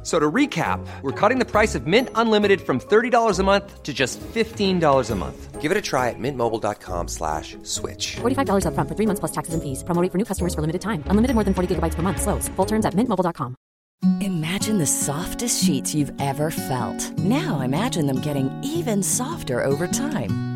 F- So to recap, we're cutting the price of Mint Unlimited from $30 a month to just $15 a month. Give it a try at mintmobile.com slash switch. $45 upfront for three months plus taxes and fees. Promo rate for new customers for limited time. Unlimited more than 40 gigabytes per month. Slows. Full terms at mintmobile.com. Imagine the softest sheets you've ever felt. Now imagine them getting even softer over time.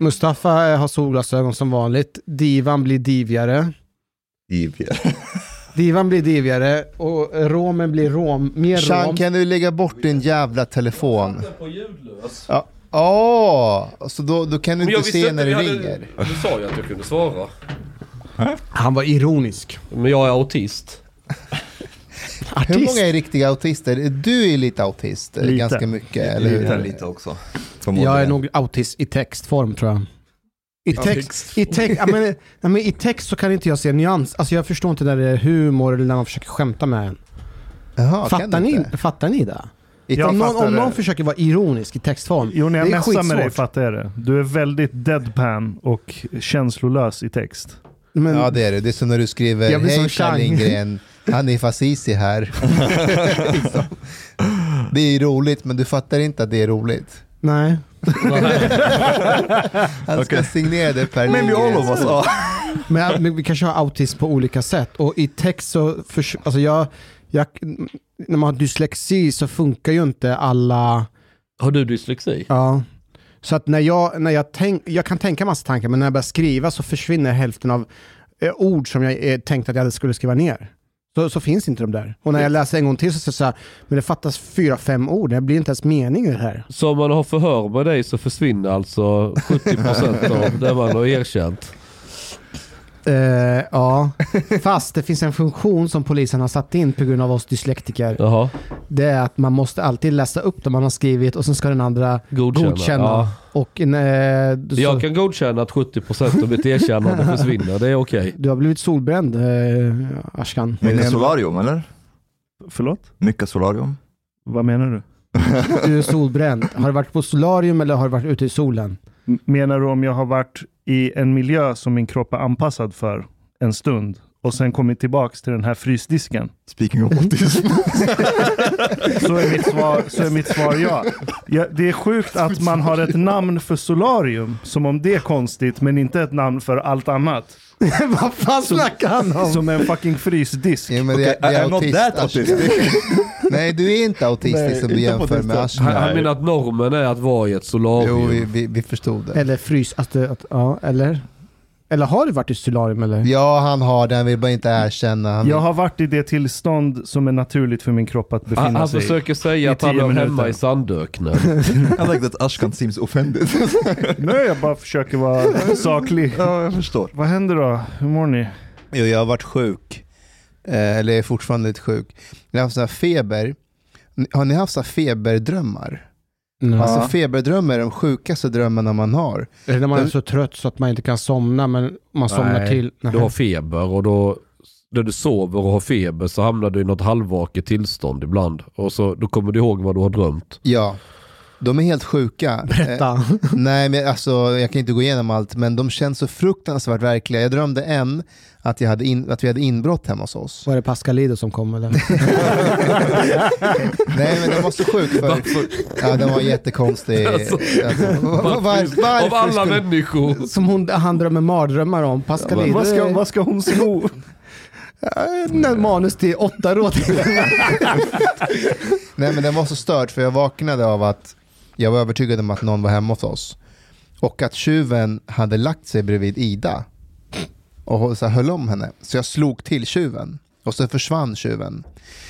Mustafa eh, har solglasögon som vanligt. Divan blir divigare. Divigare. Divan blir divigare och romen blir rom, mer Sean, rom. kan du lägga bort din jävla telefon? på ljudlös. Ja. Åh, så då, då kan du jag inte se när det hade- ringer. Du sa ju att jag kunde svara. Han var ironisk. Men jag är autist. Hur många är riktiga autister? Du är lite autist, eh, Lite. ganska mycket, eller hur? Lite också. Jag är nog autist i textform tror jag. I text, i, text, ja, men, men I text så kan inte jag se nyans. Alltså jag förstår inte när det är humor eller när man försöker skämta med en. Jaha, fattar, du ni, inte? fattar ni det? Om, någon, om någon försöker vara ironisk i textform. Jo, när jag det är messar med dig fattar jag det. Du är väldigt deadpan och känslolös i text. Men, Ja det är det. Det är som när du skriver Hej Chang." Per Lindgren, Hanif Azizi här. Liksom. Det är ju roligt men du fattar inte att det är roligt. Nej. Han ska signera det Per Maybe all of us are. Men, men vi kanske har autism på olika sätt. Och i text så, förs- alltså jag, jag, när man har dyslexi så funkar ju inte alla... Har du dyslexi? Ja. Så att när jag, när jag, tänk, jag kan tänka massa tankar, men när jag börjar skriva så försvinner hälften av eh, ord som jag eh, tänkte att jag skulle skriva ner. Så, så finns inte de där. Och när jag läser en gång till så säger jag så här, men det fattas fyra, fem ord, det blir inte ens mening i det här. Så om man har förhör med dig så försvinner alltså 70% av det man har erkänt. Eh, ja, fast det finns en funktion som polisen har satt in på grund av oss dyslektiker. Jaha. Det är att man måste alltid läsa upp det man har skrivit och sen ska den andra Godkänna. godkänna. Ja. Och, eh, du, så, Jag kan godkänna att 70% av mitt erkännande försvinner. Det är okej. du har blivit solbränd, eh, Ashkan. Mycket solarium eller? Förlåt? Mycket solarium? Vad menar du? Du är solbränd. Har du varit på solarium eller har du varit ute i solen? M- Menar du om jag har varit i en miljö som min kropp är anpassad för en stund och sen kommit tillbaks till den här frysdisken? Speaking of autism. Så är mitt svar, så är mitt svar ja. ja. Det är sjukt att man har ett namn för solarium, som om det är konstigt, men inte ett namn för allt annat. Vad fan snackar han om? Som en fucking frysdisk. Ja, men det, det är I'm not that autistic. Nej du är inte autistisk Nej, som du jämför med. Ashkan. Han, han menar att normen är att vara i ett solarium. Jo, vi, vi, vi förstod det. Eller frys, att, att, ja, eller? Eller har du varit i solarium eller? Ja, han har det. Han vill bara inte erkänna. Han. Jag har varit i det tillstånd som är naturligt för min kropp att befinna Han, han sig i. försöker säga att han hör hemma i sandöknen. I like that Ashkan seems offended. Nej, jag bara försöker vara saklig. ja, jag förstår. Vad händer då? Hur mår ni? Jo, jag har varit sjuk. Eh, eller är fortfarande lite sjuk. Jag har haft sån här feber. Har ni haft så här feberdrömmar? Nej. Alltså feberdrömmar är de sjukaste drömmarna man har. Eller när man är så trött så att man inte kan somna men man somnar Nej, till. Du har feber och då när du sover och har feber så hamnar du i något halvvaket tillstånd ibland. Och så, då kommer du ihåg vad du har drömt. Ja, de är helt sjuka. Berätta. Eh, nej, men alltså, jag kan inte gå igenom allt, men de känns så fruktansvärt verkliga. Jag drömde en att, jag hade in, att vi hade inbrott hemma hos oss. Var det Pascalido som kom eller? Nej, men den var så sjuk för... Ja, den var jättekonstig. Alltså, Alltså, var, var, Varför, varför av alla skulle- människor. Som hon, han drömmer mardrömmar om. Pascalido. Vad ska, vad ska hon sno? är manus till åtta råd. Nej men den var så störd för jag vaknade av att jag var övertygad om att någon var hemma hos oss. Och att tjuven hade lagt sig bredvid Ida. Och så här, höll om henne. Så jag slog till tjuven. Och så försvann tjuven.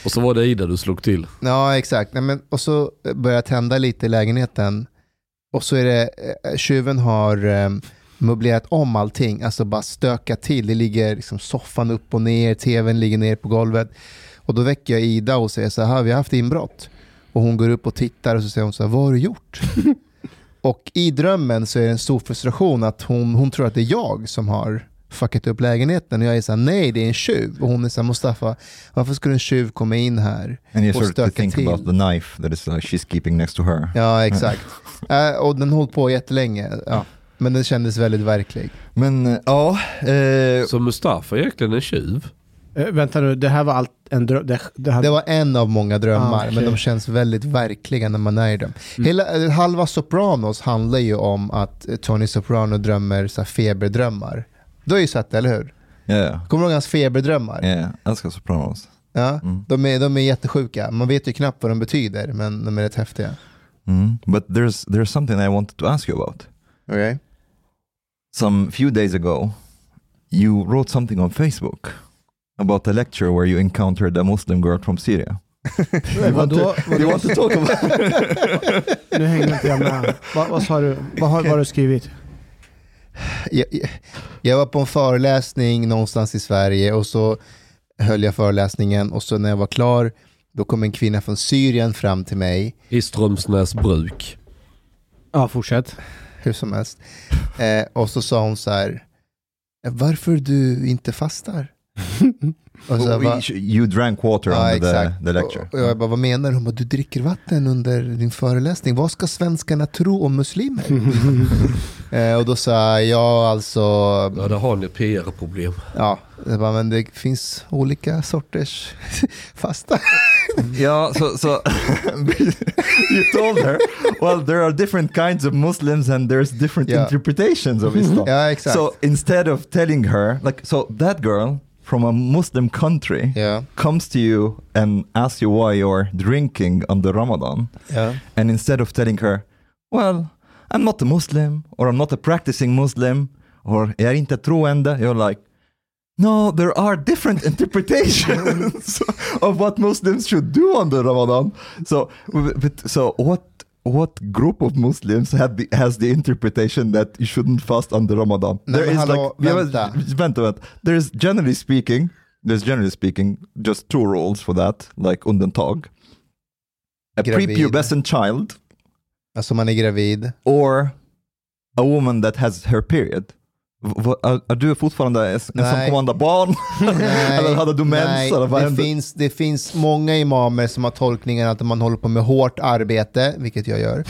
Och så var det Ida du slog till. Ja exakt. Nej, men, och så började jag tända lite i lägenheten. Och så är det, eh, tjuven har eh, möblerat om allting. Alltså bara stökat till. Det ligger liksom soffan upp och ner, tvn ligger ner på golvet. Och då väcker jag Ida och säger så här, vi har haft inbrott. Och hon går upp och tittar och så säger hon så här, vad har du gjort? och i drömmen så är det en stor frustration att hon, hon tror att det är jag som har fuckat upp lägenheten. Och jag är så här, nej det är en tjuv. Och hon är så här, Mustafa, varför skulle en tjuv komma in här And you och start to stöka think till? about the knife that is like she's keeping next to her. Ja, exakt. Eh, och den höll på jättelänge. Ja. Men den kändes väldigt verklig. Men eh, ja, eh, Så Mustafa är egentligen en tjuv. Eh, vänta nu, det här var allt en dröm. Det, det hade... Det var en av många drömmar, Ah, men de känns väldigt verkliga när man är i dem. Hela, eh, halva Sopranos handlar ju om att eh, Tony Soprano drömmer så här, feberdrömmar. Du har ju sett det, eller hur? ja, Kommer du ihåg hans feberdrömmar? ja, jag älskar Sopranos. Ja, Mm. de, är, de är jättesjuka. Man vet ju knappt vad de betyder, men de är rätt häftiga. Mm. But there's there's something I wanted to ask you about. Okay. Some few days ago, you wrote something on Facebook about a lecture where you encountered a Muslim girl from Syria. Eh, Vadå? You want to talk about? Nu hänger inte jag med. Vad, vad sa du? Vad har, vad har du skrivit? jag, jag- jag var på en föreläsning någonstans i Sverige och så höll jag föreläsningen och så när jag var klar då kom en kvinna från Syrien fram till mig, I Strömsnäs bruk. Ja, fortsätt. hur som helst. Eh, och så sa hon så här, varför du inte fastar? Och så, här, va, you drank water ja, under the, the lecture. Och, och jag bara, vad menar du? Hon bara, du dricker vatten under din föreläsning. Vad ska svenskarna tro om muslimer? eh, och då sa jag, ja alltså, Ja, där har ni PR-problem. Ja, det bara, men det finns olika sorters fasta. Yeah, so so you told her, well, there are different kinds of Muslims and there's different Yeah. interpretations of Islam. Ja, exakt. So instead of telling her, like, so that girl from a Muslim country Ja, comes to you and asks you why you're drinking on the Ramadan, ja. and instead of telling her, well, I'm not a Muslim or I'm not a practicing Muslim or jag är inte troende, you're like, no, there are different interpretations of what Muslims should do on the Ramadan. So, but, so what? What group of Muslims had the, has the interpretation that you shouldn't fast under Ramadan? Nej, men hallå, Ja, vänta. vänta, vänta. There's generally speaking, there's generally speaking just two rules for that, like undantag. A Gravid. prepubescent child Alltså man är gravid. or a woman that has her period. Är, är du fortfarande en som Nej. kommandar barn? Eller hade du mens? nej eller vad det, hände? finns, det finns många imamer som har tolkningen att om man håller på med hårt arbete, vilket jag gör,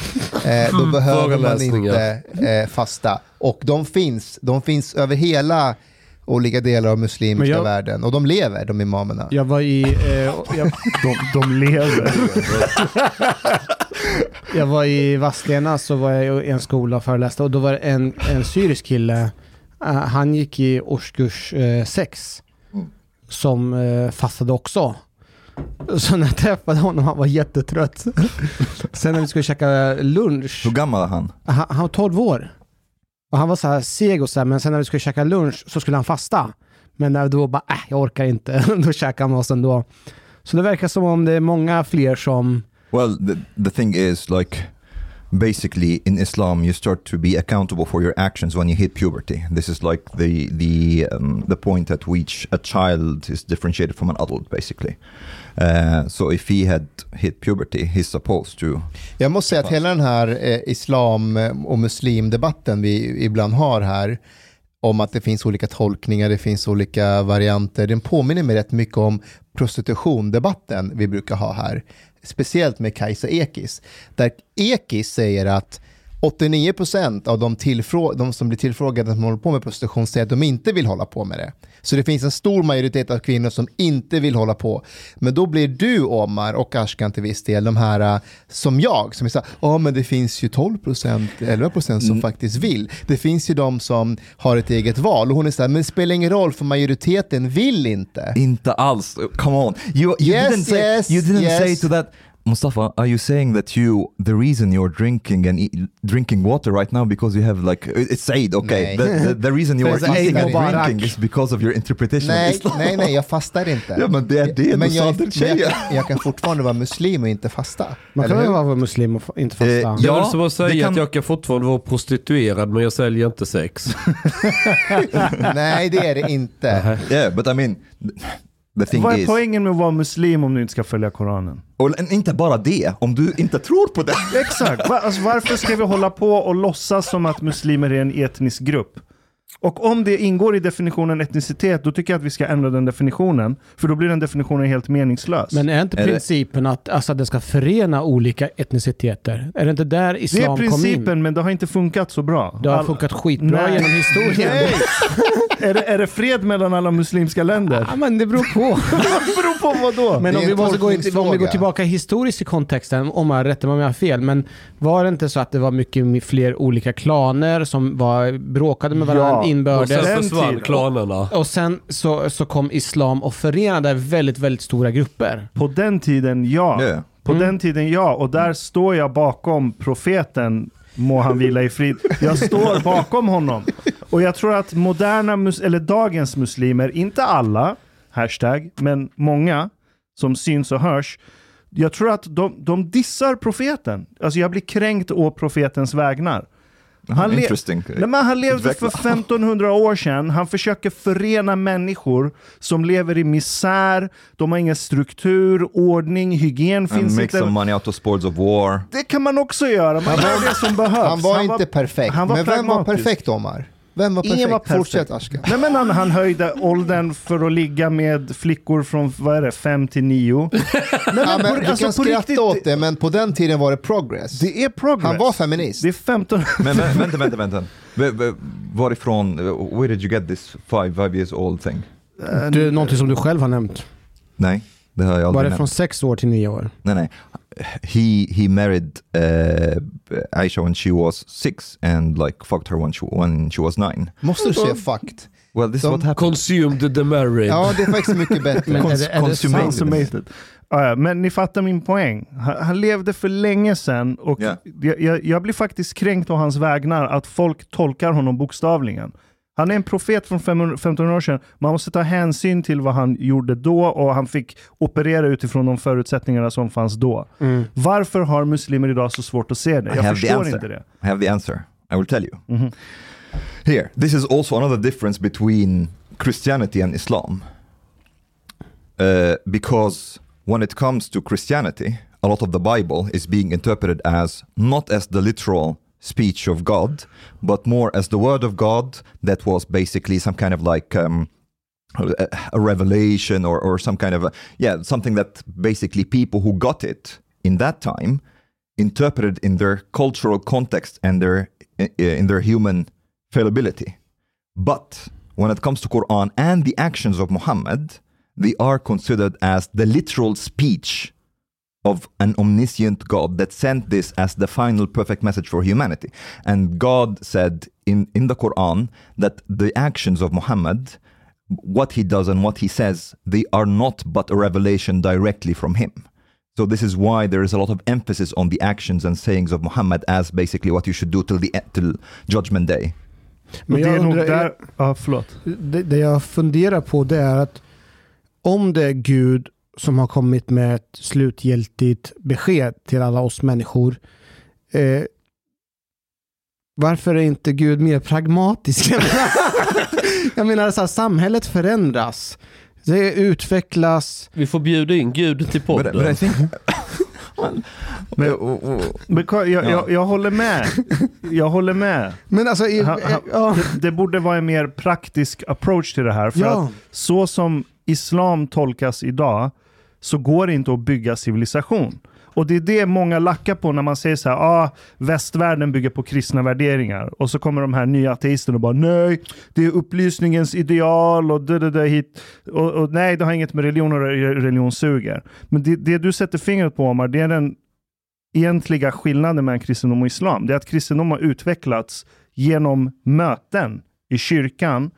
eh, då behöver man inte eh, fasta. Och de finns, de finns över hela olika delar av muslimska jag- världen. Och de lever, de imamerna. Jag var i... Eh, jag, De, de lever. jag var i Vadstena, så var jag i en skola och föreläste och då var det en, en syrisk kille. Eh, han gick i årskurs 6. som eh, fastade också. Så när jag träffade honom, han var jättetrött. Sen när vi skulle käka lunch, Hur gammal är han? han, han var 12 år. Och han var så här seg och så här, men sen när vi skulle käka lunch så skulle han fasta. Men när då bara, äh, jag orkar inte. då käkade han med oss ändå. Så det verkar som om det är många fler som Well, the, the thing is like basically in Islam you start to be accountable for your actions when you hit puberty. This is like the the um, the point at which a child is differentiated from an adult basically. Uh, so if he had hit puberty, he's supposed to Jag måste säga att hela den här eh, islam eh, och muslimdebatten vi ibland har här, om att det finns olika tolkningar, det finns olika varianter. Den påminner mig rätt mycket om prostitutiondebatten vi brukar ha här. Speciellt med Kajsa Ekis. Där Ekis säger att 89% av de, de som blir tillfrågade som håller på med prostitution säger att de inte vill hålla på med det. Så det finns en stor majoritet av kvinnor som inte vill hålla på. Men då blir du Omar och Ashkan till viss del de här äh, som jag som är såhär, ja men det finns ju 12%, 11% som faktiskt vill. Det finns ju de som har ett eget val och hon är såhär, men det spelar ingen roll för majoriteten vill inte. Inte alls. Come on. You, you Yes, didn't, say, yes, you didn't yes. say to that. Mustafa, are you saying that you, the reason you're drinking and eat, drinking water right now because you have like, it's said, okay, the, the, the reason you are eating and Eid Mubarak. drinking is because of your interpretation of Nej, Islam. nej, nej, jag fastar inte. Ja, men det är det men du jag, sa till jag, jag kan fortfarande vara muslim och inte fasta. Man kan väl vara muslim och inte fasta? Eh, Det är Ja, väl som att säga kan- att jag kan fortfarande vara prostituerad men jag säljer inte sex. Nej, det är det inte. Yeah, but I mean, Vad är is, poängen med att vara muslim om du inte ska följa Koranen? och inte bara det, om du inte tror på det. Exakt. Alltså, varför ska vi hålla på och låtsas som att muslimer är en etnisk grupp? Och om det ingår i definitionen etnicitet, då tycker jag att vi ska ändra den definitionen. För då blir den definitionen helt meningslös. Men är inte Är det- principen att alltså, det ska förena olika etniciteter? Är det inte där det är islam kom in? principen, men det har inte funkat så bra. Det har All- funkat skitbra Nej. genom historien. Nej! är, det, är det fred mellan alla muslimska länder? Ja, men det beror på. Det beror på vad då? Men Det om är vi, måste gå in, om vi går tillbaka historiskt i kontexten, om jag rättar mig om jag har fel, men var det inte så att det var mycket fler olika klaner som var, bråkade med varandra Ja, Och inbördes? sen Den försvann klanerna. Och sen så, så kom islam och förenade väldigt, väldigt stora grupper. På den tiden, ja. Ja. På Mm. den tiden, ja. Och där står jag bakom profeten, må han vila i frid. Jag står bakom honom. Och jag tror att moderna, mus- eller dagens muslimer, inte alla, hashtag, men många som syns och hörs, jag tror att de, de dissar profeten. Alltså jag blir kränkt å profetens vägnar. Han, le-. Nej, men han levde för Utveckla. 1500 år sedan. Han försöker förena människor som lever i misär. De har ingen struktur, ordning, hygien And finns make inte. some money out of sports of war. Det kan man också göra. Man gör det som behövs. Han var inte perfekt. han var men vem var perfekt Omar? Vem var perfekt? Ingen var perfekt. Fortsätt Ashkan. Nej, men han, han höjde åldern för att ligga med flickor från vad är det, 5 till 9. Nej, Ja, men på- du alltså, kan skratta riktigt, åt det, men på den tiden var det progress. Det är progress. Han var feminist. Det är 15... Men vä- vänta, vänta, vänta. Varifrån, where did you get this five, five years old thing? Det är någonting som du själv har nämnt. Nej, det har jag Var aldrig det från nämnt. sex år till nio år? Nej, nej. He, he married uh, Aisha when she was six and like fucked her when she, when she was nine. Måste du säga fucked? Well, this is De- what happened. Consumed the marriage. Ja, det är faktiskt mycket bättre. Sant? Consummated. Ja, ja, men ni fattar min poäng. Han, han levde för länge sedan och Ja. jag, jag, jag blir faktiskt kränkt av hans vägnar att folk tolkar honom bokstavligen. Han är en profet från 500 1500 år sedan. Man måste ta hänsyn till vad han gjorde då och han fick operera utifrån de förutsättningarna som fanns då. Mm. Varför har muslimer idag så svårt att se det? Jag förstår inte det. I have the answer. I will tell you. Mhm. Here, this is also another difference between Christianity and Islam. Uh, because when it comes to Christianity, a lot of the Bible is being interpreted as not as the literal speech of God, but more as the word of God that was basically some kind of like um, a, revelation or, or some kind of a, yeah, something that basically people who got it in that time interpreted in their cultural context and their in their human fallibility. But when it comes to Quran and the actions of Muhammad, they are considered as the literal speech of an omniscient God that sent this as the final perfect message for humanity. And God said in, in the Quran that the actions of Muhammad, what he does and what he says, they are not but a revelation directly from him. So this is why there is a lot of emphasis on the actions and sayings of Muhammad as basically what you should do till the till Judgment Day. Och Men det är jag nog där... Ja, förlåt. det, det jag funderar på det är att om det är Gud som har kommit med ett slutgiltigt besked till alla oss människor. Eh, varför är inte Gud mer pragmatisk? jag menar, så här, samhället förändras. Det utvecklas. Vi får bjuda in Gud till podden. but think Men, Och- och- men ko- jag, jag, jag håller med. Jag håller med. Men alltså, i, Han- han- ja. det, det borde vara en mer praktisk approach till det här. För Ja. att så som islam tolkas idag så går det inte att bygga civilisation. Och det är det många lackar på när man säger så här, ah, västvärlden bygger på kristna värderingar. Och så kommer de här nya ateisterna och bara, nej, det är upplysningens ideal och det, det, det hit. Och, och nej, det har inget med religion och religion suger. Men det, det du sätter fingret på, Omar, det är den egentliga skillnaden mellan kristendom och islam. Det är att kristendom har utvecklats genom möten i kyrkan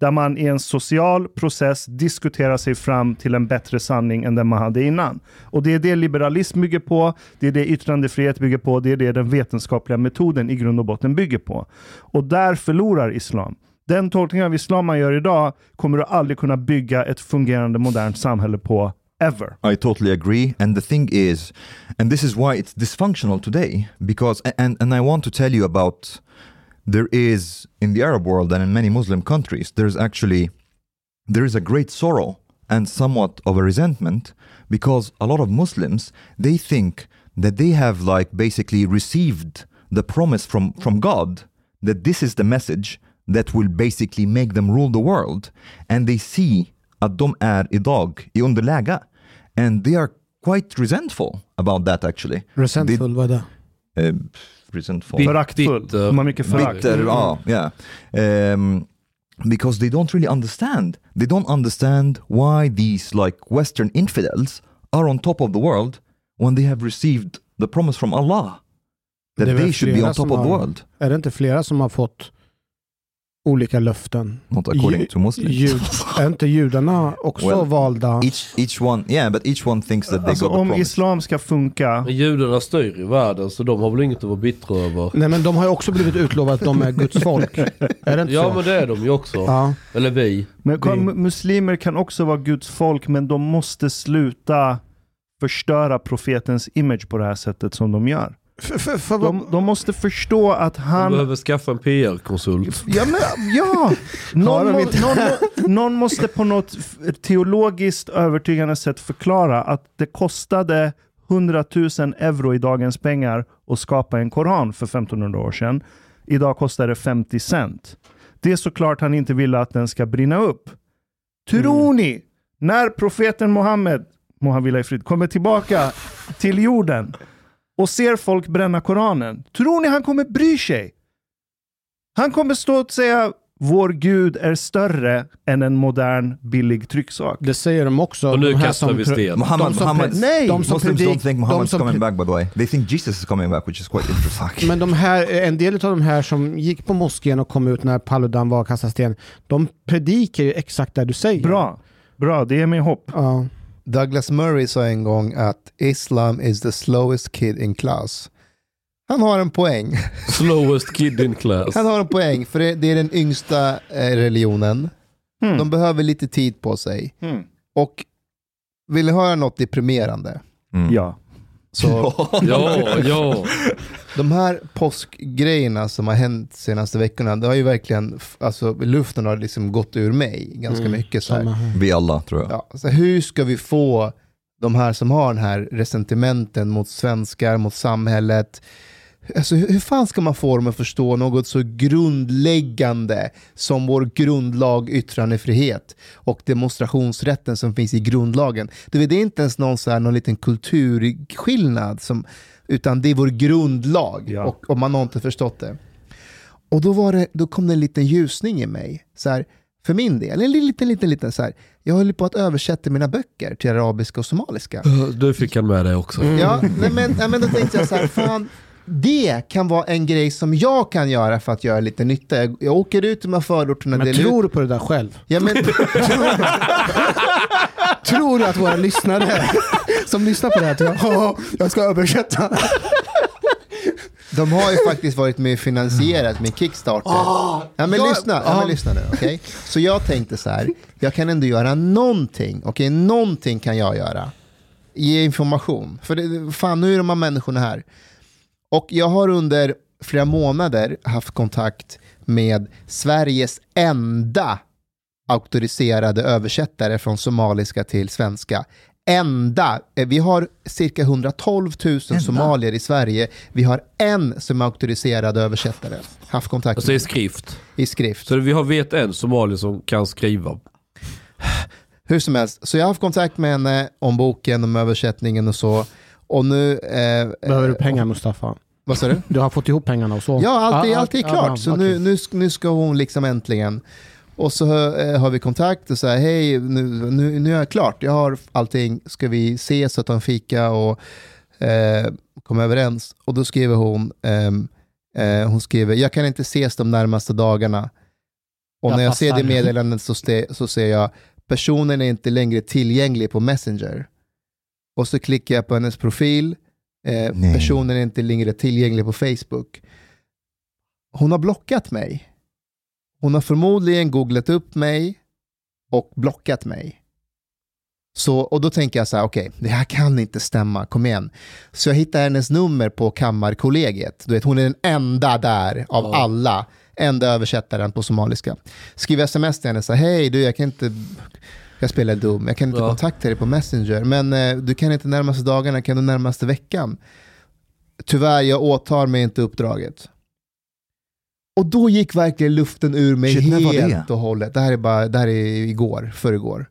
där man i en social process diskuterar sig fram till en bättre sanning än den man hade innan. Och det är det liberalism bygger på, det är det yttrandefrihet bygger på, det är det den vetenskapliga metoden i grund och botten bygger på. Och där förlorar islam. Den tolkning av islam man gör idag kommer du aldrig kunna bygga ett fungerande modernt samhälle på, ever. I totally agree. And the thing is, and this is why it's dysfunctional today, because, and, and I want to tell you about, there is, in the Arab world and in many Muslim countries, there's actually, there is a great sorrow and somewhat of a resentment because a lot of Muslims, they think that they have like basically received the promise from, from God that this is the message that will basically make them rule the world. And they see de är idag i underläge. And they are quite resentful about that actually. Resentful, vad resentful. Föraktfull. Bitter. De har mycket förakt. Bitter, ah, yeah. Um, because they don't really understand. They don't understand why these like Western infidels are on top of the world when they have received the promise from Allah that they should be on top of the world. Är det inte flera som har fått olika löften? Not according Ju- to Muslims. Jud, är inte judarna också Well, valda? Each each one, yeah, but each one thinks that they Alltså got the om promise. islam ska funka, Men judarna styr i världen så de har väl inget att vara bittra över. Nej men de har ju också blivit utlovade att de är Guds folk. Är det inte Ja så? men det är de ju också. Ja. Eller vi. Men kom, muslimer kan också vara Guds folk, men de måste sluta förstöra profetens image på det här sättet som de gör. För, för, för, De, de måste förstå att De han... behöver skaffa en PR-konsult. Ja, men, ja. Någon, de må, någon, någon måste på något teologiskt övertygande sätt förklara att det kostade 100 000 euro i dagens pengar att skapa en koran för 1500 år sedan. Idag kostar det 50 cent. Det är såklart han inte ville att den ska brinna upp. Tror ni, när profeten Muhammed, må han vila i frid, kommer tillbaka till jorden och ser folk bränna Koranen, tror ni han kommer bry sig? Han kommer stå och säga vår Gud är större än en modern billig trycksak. Det säger de också. Och nu de kastar som vi sten. Muhammad, de som Muhammad, Nej! de som Muslims predik- don't think Muhammad's som coming back by the way. They think Jesus is coming back which is quite interesting. Men de här, en del av de här som gick på moskén och kom ut när Paludan var och kastade sten, de predikar ju exakt det du säger. Bra, bra, det ger mig hopp. Ja. Douglas Murray sa en gång att Islam is the slowest kid in class. Han har en poäng. Slowest kid in class. Han har en poäng, för det, är den yngsta eh, religionen. Hmm. De behöver lite tid på sig. Hmm. Och vill ni höra något deprimerande? Mm. Ja. Så Ja, ja. de här påskgrejerna som har hänt senaste veckorna, det har ju verkligen, alltså luften har liksom gått ur mig ganska Mm, mycket. Så samma här. här. Vi alla tror jag. Ja, så hur ska vi få de här som har den här resentimenten mot svenskar, mot samhället. Alltså, hur, fan ska man få dem att förstå något så grundläggande som vår grundlag yttrandefrihet och demonstrationsrätten som finns i grundlagen. Det är inte ens någon, så här, någon liten kulturskillnad, som, utan det är vår grundlag Ja. och, och man har inte förstått det. Och då, var det, då kom det en liten ljusning i mig. Så här, för min del, en liten, liten, liten så här. Jag höll på att översätta mina böcker till arabiska och somaliska. Du fick han med dig också. Ja, nej, men, nej, men då tänkte jag så här, fan, det kan vara en grej som jag kan göra för att göra lite nytta. Jag, jag åker ut i de här förorterna. Men tror ut, du på det där själv? ja, men, Tror du att våra lyssnare som lyssnar på det här, tror, "Ja, jag ska översätta. de har ju faktiskt varit med och finansierat med Kickstarter. ja, men lyssna, ja, men lyssna nu. okej? Så jag tänkte så här, jag kan ändå göra någonting. Okej, någonting kan jag göra. Ge information. För det, fan, nu är de här människorna här. Och jag har under flera månader haft kontakt med Sveriges enda auktoriserade översättare från somaliska till svenska. enda, eh, vi har cirka 112 000 somalier i Sverige. Vi har en som är auktoriserad översättare. Haft kontakt Alltså i med skrift. i skrift. Så vi har vet en somalier som kan skriva. Hur som helst, så jag har haft kontakt med henne om boken, om översättningen och så. Och nu... Eh, Behöver du pengar Mustafa? Vad sa du? Du har fått ihop pengarna och så? Ja, allt, är, allt är klart. så nu, nu, nu ska hon liksom äntligen. Och så eh, har vi kontakt och säger hej, nu, nu, nu är jag klart. Jag har allting. Ska vi ses och ta en fika och eh, komma överens? Och då skriver hon, ehm, eh, hon skriver, jag kan inte ses de närmaste dagarna. Och Jag när jag ser passar. det meddelandet så, ste, så ser jag, personen är inte längre tillgänglig på Messenger. Och så klickar jag på hennes profil. Eh, personen är inte längre tillgänglig på Facebook. Hon har blockat mig. Hon har förmodligen googlat upp mig och blockat mig. Så, och då tänker jag så här, okej, det här kan inte stämma, kom igen. Så jag hittar hennes nummer på Kammarkollegiet. Du vet, hon är den enda där av alla, enda översättaren på somaliska. Skriver sms till henne, så här, hej du, jag kan inte, jag spelar dum, jag kan inte Ja. kontakta dig på Messenger, men eh, du kan inte närmaste dagarna, kan du närmaste veckan? Tyvärr, jag åtar mig inte uppdraget. Och då gick verkligen luften ur mig Shit, helt och hållet. Det här är bara, det här är igår, förrgår.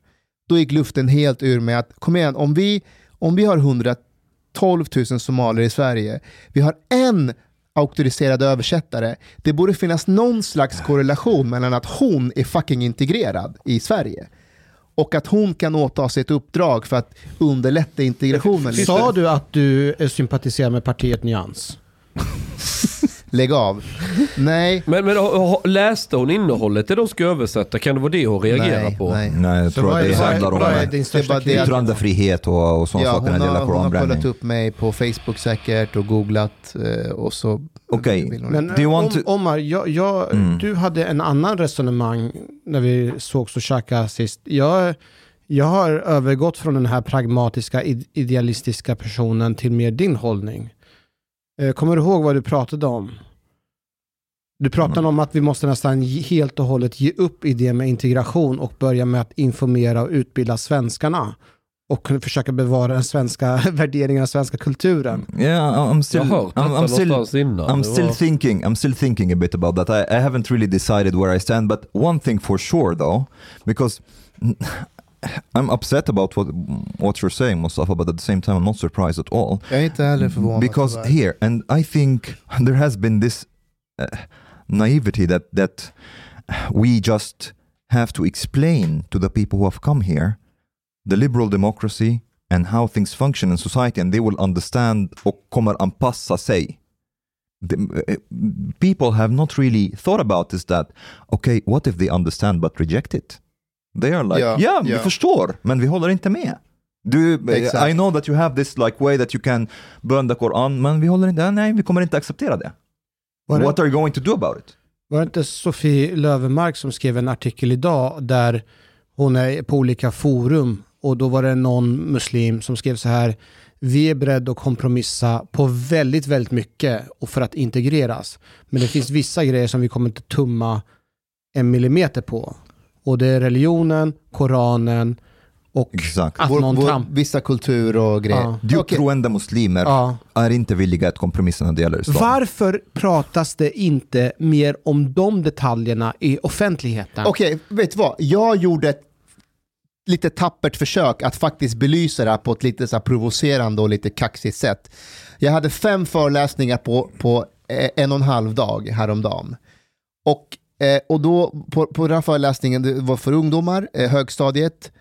Då gick luften helt ur mig att, kom igen, om vi, om vi har 112 000 somalier i Sverige, vi har en auktoriserad översättare, det borde finnas någon slags korrelation mellan att hon är fucking integrerad i Sverige och att hon kan åta sig ett uppdrag för att underlätta integrationen. Sa du att du sympatiserar med partiet Nyans? Lägg av. Nej. Men, men läste hon innehållet det de ska översätta? Kan det vara det hon reagerar Nej, på? nej. Nej, jag tror att det handlar om är yttrandefrihet och, och sådana Ja, saker när hon, det har, gäller hon har kollat koranbränning. upp mig på Facebook säkert och googlat eh, och så Okej. hon Men Do you want om, to- Omar, jag, jag, Mm. du hade en annan resonemang när vi sågs och käkade sist. Jag, jag har övergått från den här pragmatiska, id- idealistiska personen till mer din hållning. Eh, Kommer du ihåg vad du pratade om? Du pratade Mm. om att vi måste nästan helt och hållet ge upp idén med integration och börja med att informera och utbilda svenskarna och försöka bevara den svenska värderingen, den svenska kulturen. Yeah, I'm still, Jag har hört I'm, I'm still. I'm still thinking. I'm still thinking a bit about that. I, I haven't really decided where I stand, but one thing for sure, though, because I'm upset about what what you're saying, Mustafa, but at the same time, I'm not surprised at all. Jag är inte heller förvånad. because tyvärr. here, and I think there has been this uh, naivety that that we just have to explain to the people who have come here the liberal democracy and how things function in society, and they will understand och kommer anpassa sig. The, uh, people have not really thought about this that, okay, what if they understand but reject it? They are like, Ja, ja, vi ja. förstår, men vi håller inte med. Du, Exakt. I know that you have this like way that you can burn the Koran, men vi håller inte, nej, vi kommer inte acceptera det. Var det- What are you going to do about it? Var det inte Sofie Lövenmark som skrev en artikel idag där hon är på olika forum och då var det någon muslim som skrev så här vi är beredda att kompromissa på väldigt, väldigt mycket och för att integreras. Men det finns vissa grejer som vi kommer inte tumma en millimeter på. Och det är religionen, Koranen och Exakt. att Vår, någon vår, tramp... vissa kulturer och grejer. Ja. Okej. Djuptroende muslimer Ja. är inte villiga att kompromissa när det gäller islam. Varför pratas det inte mer om de detaljerna i offentligheten? Okej, vet du vad? Jag gjorde ett lite tappert försök att faktiskt belysa det här på ett lite så här provocerande och lite kaxigt sätt. Jag hade fem föreläsningar på, på eh, en och en halv dag häromdagen. Och, eh, och då på, på den här föreläsningen, det var för ungdomar, eh, högstadiet,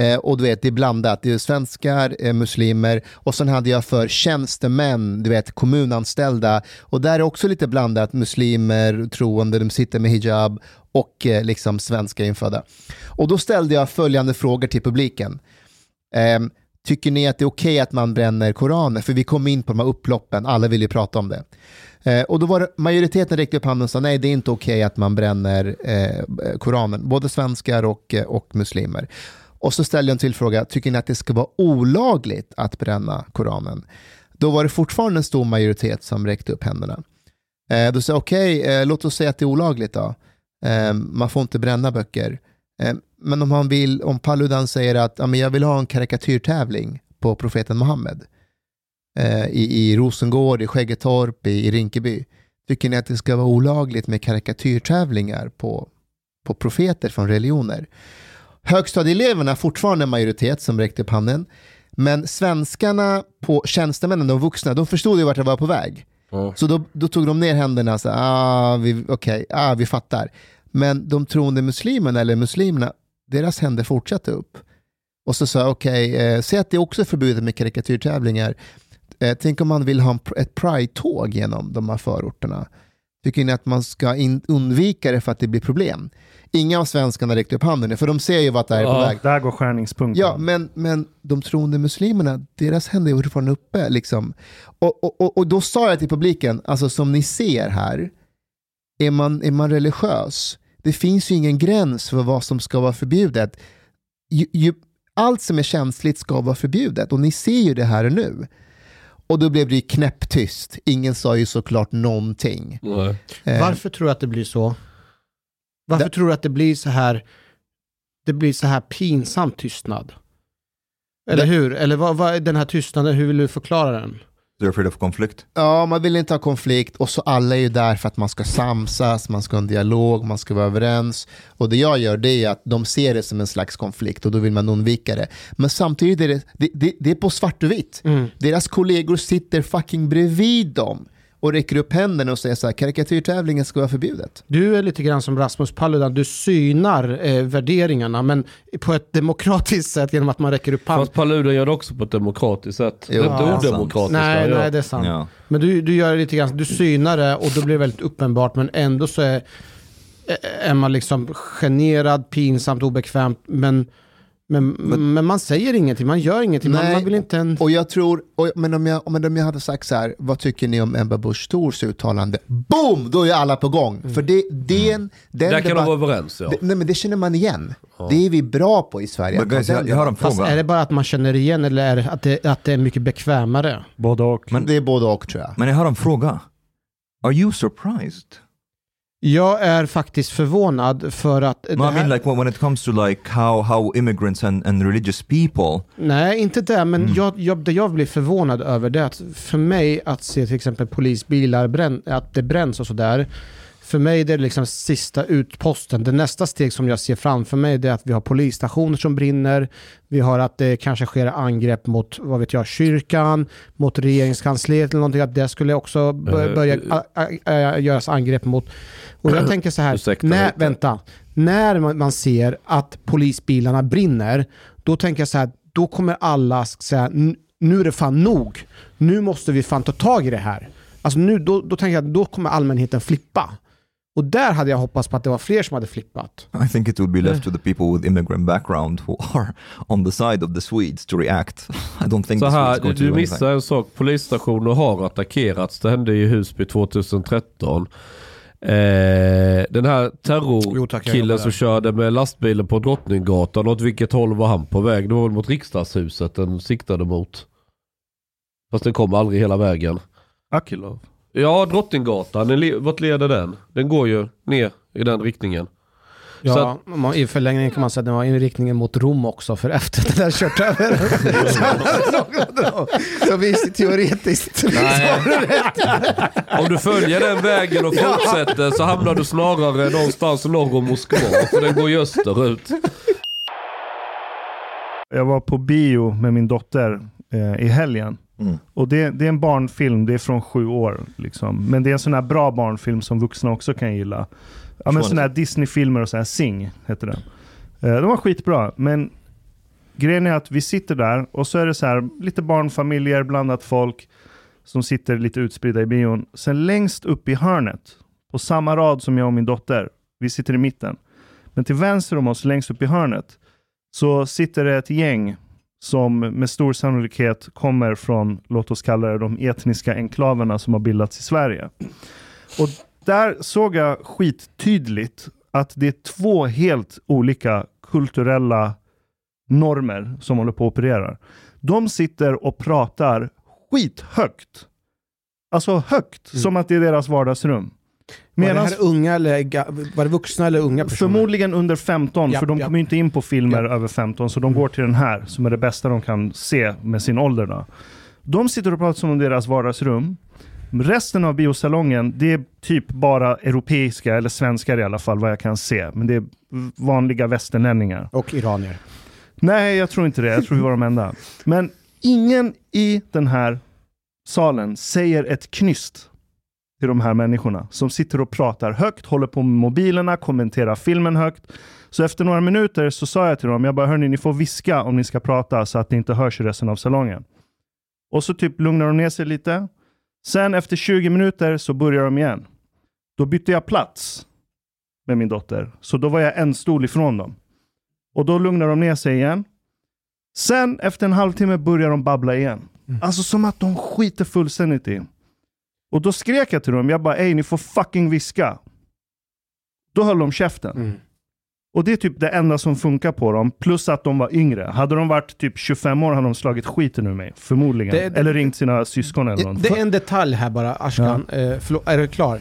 eh, och du vet, det är blandat. Det är svenskar, eh, muslimer och sen hade jag för tjänstemän, du vet, kommunanställda. Och där är också lite blandat, muslimer, troende, de sitter med hijab och eh, liksom svenska infödda. Och då ställde jag följande frågor till publiken. Ehm, tycker ni att det är okej att man bränner koraner? För vi kom in på de här upploppen, alla vill ju prata om det. Eh, och då var det, majoriteten räckte upp handen och sa nej, det är inte okej att man bränner eh, koranen. Både svenskar och, eh, och muslimer. Och så ställde jag en till fråga, tycker ni att det ska vara olagligt att bränna koranen? Då var det fortfarande en stor majoritet som räckte upp händerna. Eh, då sa jag okej, eh, låt oss säga att det är olagligt då. Eh, man får inte bränna böcker. Eh, Men om han vill, om Paludan säger att ja, men jag vill ha en karikatyrtävling på profeten Muhammed eh, i, i Rosengård, i Skäggetorp, i, i Rinkeby. Tycker ni att det ska vara olagligt med karikatyrtävlingar på, på profeter från religioner? Högstadieeleverna är fortfarande en majoritet som räckte upp handen. Men svenskarna på tjänstemännen, de vuxna, de förstod ju vart det var på väg. Så då, då tog de ner händerna och sa, ah, vi, okej, ah, vi fattar. Men de troende muslimerna, eller muslimerna, deras händer fortsatte upp. Och så sa jag, okej, eh, säg att det också är förbjudet med karikatyrtävlingar. Eh, tänk om man vill ha en, ett pride-tåg genom de här förorterna. Tycker ni att man ska in, undvika det för att det blir problem? Inga av svenskarna räckte upp handen nu, för de ser ju vart det här är på Ja, väg. där går skärningspunkten. Ja, men, men de troende muslimerna, deras händer är fortfarande uppe. Liksom. Och, och, och, och då sa jag till publiken, alltså som ni ser här, är man, är man religiös, det finns ju ingen gräns för vad som ska vara förbjudet. Ju, ju, allt som är känsligt ska vara förbjudet och ni ser ju det här nu. Och då blev det ju knäpptyst. Ingen sa ju såklart någonting. Nej. Eh, Varför tror du att det blir så? Varför tror du att det blir så här det blir så här pinsam tystnad? Eller Det- hur? Eller vad, vad är den här tystnaden, hur vill du förklara den? They're afraid of conflict. Ja, man vill inte ha konflikt och så alla är ju där för att man ska samsas, man ska ha en dialog, man ska vara överens. Och det jag gör det är att de ser det som en slags konflikt och då vill man undvika det. Men samtidigt är det, det, det, det är på svart och vitt. Deras kollegor sitter fucking bredvid dem och räcker upp händerna och säger så här, karikatyrtävlingen ska vara förbjudet. Du är lite grann som Rasmus Paludan, du synar eh, värderingarna men på ett demokratiskt sätt genom att man räcker upp handen. Fast Paludan gör det också på ett demokratiskt sätt. Jo, det ja, är inte sant. odemokratiskt. Nej, nej, det är sant. Ja. Men du, du gör det lite grann, du synar det och då blir det väldigt uppenbart men ändå så är, är man liksom generad, pinsamt, obekvämt men, men, men, man säger ingenting, man gör ingenting, man, Nej, man vill inte en... Och jag tror, och, men, om jag, men om jag hade sagt så här, vad tycker ni om Ebba Busch Thors uttalande? Boom! Då är alla på gång. För det, det är en, den Där kan de vara överens ja. det, nej, men det känner man igen. Det är vi bra på i Sverige. But guys, jag, jag har en Fast fråga. är det bara att man känner igen eller är det att det, att det är mycket bekvämare? Både och. Men- Det är både och tror jag. Men jag har en fråga. Are you surprised? Jag är faktiskt förvånad för att... No, I här- mean like when it comes to like how, how immigrants and, and religious people Nej, inte det, men Mm. jag, jag, det jag blir förvånad över det är att för mig att se till exempel polisbilar, bränn, att det bränns och sådär. För mig är det liksom sista utposten. Det nästa steg som jag ser framför mig det är att vi har polisstationer som brinner. Vi har att det kanske sker angrepp mot, vad vet jag, kyrkan, mot regeringskansliet eller någonting. Att det skulle också Eh, börja a, göras angrepp mot. Och jag tänker så här, Ursäkta när, vänta, när man, ser att polisbilarna brinner, då tänker jag så här, då kommer alla säga, "N- nu är det fan nog. Nu måste vi fan ta tag i det här. Alltså nu, då, då tänker jag att då kommer allmänheten flippa. Och där hade jag hoppats på att det var fler som hade flippat. I think it would be left to the people with immigrant background who are on the side of the Swedes to react. I don't think Så the Swedes här, to du missar en sak. Polisstationer har attackerats. Det hände i Husby 2013. Eh, den här terrorkillen som körde med lastbilen på Drottninggatan, åt vilket håll var han på väg? Det var väl mot riksdagshuset den siktade mot. Fast den kom aldrig hela vägen. Akilov. Ja, Drottninggatan, vart leder den? Den går ju ner i den riktningen. Ja, Så om man, I förlängningen kan man säga att den var i riktningen mot Rom också, för efter att den där kört över. så, så visst, teoretiskt. Om du följer den vägen och fortsätter så hamnar du snarare någonstans norr om Moskva. För den går ju österut. Jag var på bio med min dotter eh, i helgen. Mm. Och det, det är en barnfilm, det är från sju år. Liksom. Men det är en sån här bra barnfilm som vuxna också kan gilla. Ja, men sån här Disney-filmer och så här, Sing heter den. Eh, de var skitbra, men grejen är att vi sitter där och så är det så här lite barnfamiljer, blandat folk som sitter lite utspridda i bion. Sen längst upp i hörnet, på samma rad som jag och min dotter, vi sitter i mitten. Men till vänster om oss, längst upp i hörnet, så sitter det ett gäng som med stor sannolikhet kommer från, låt oss kalla det de etniska enklaverna som har bildats i Sverige. Och där såg jag skittydligt att det är två helt olika kulturella normer som håller på att operera. De sitter och pratar skithögt. Alltså högt, som att det är deras vardagsrum. Var det Medans- här unga eller var det vuxna eller unga personer? Förmodligen under 15, Ja, för de ja. kommer ju inte in på filmer över 15, så de går till den här som är det bästa de kan se med sin ålder. Då. De sitter och pratar som om deras vardagsrum. Resten av biosalongen, det är typ bara europeiska, eller svenskar i alla fall, vad jag kan se. Men det är vanliga västerlänningar. Och iranier. Nej, jag tror inte det. Jag tror vi var de enda. Men ingen i den här salen säger ett knyst till de här människorna som sitter och pratar högt, håller på med mobilerna, kommenterar filmen högt. Så efter några minuter så sa jag till dem, jag bara hörni, ni får viska om ni ska prata så att det inte hörs i resten av salongen. Och så typ lugnar de ner sig lite. Sen efter 20 minuter så börjar de igen. Då bytte jag plats med min dotter. Så då var jag en stol ifrån dem. Och då lugnar de ner sig igen. Sen efter en halvtimme börjar de babbla igen. Alltså som att de skiter fullständigt i. Och då skrek jag till dem, jag bara ej ni får fucking viska. Då höll de käften. Mm. Och det är typ det enda som funkar på dem, plus att de var yngre. Hade de varit typ 25 år hade de slagit skiten ur mig, förmodligen. Det- det- eller ringt sina syskon eller något. Det är en detalj här bara, Ashkan. Eh, förlåt, är du klar?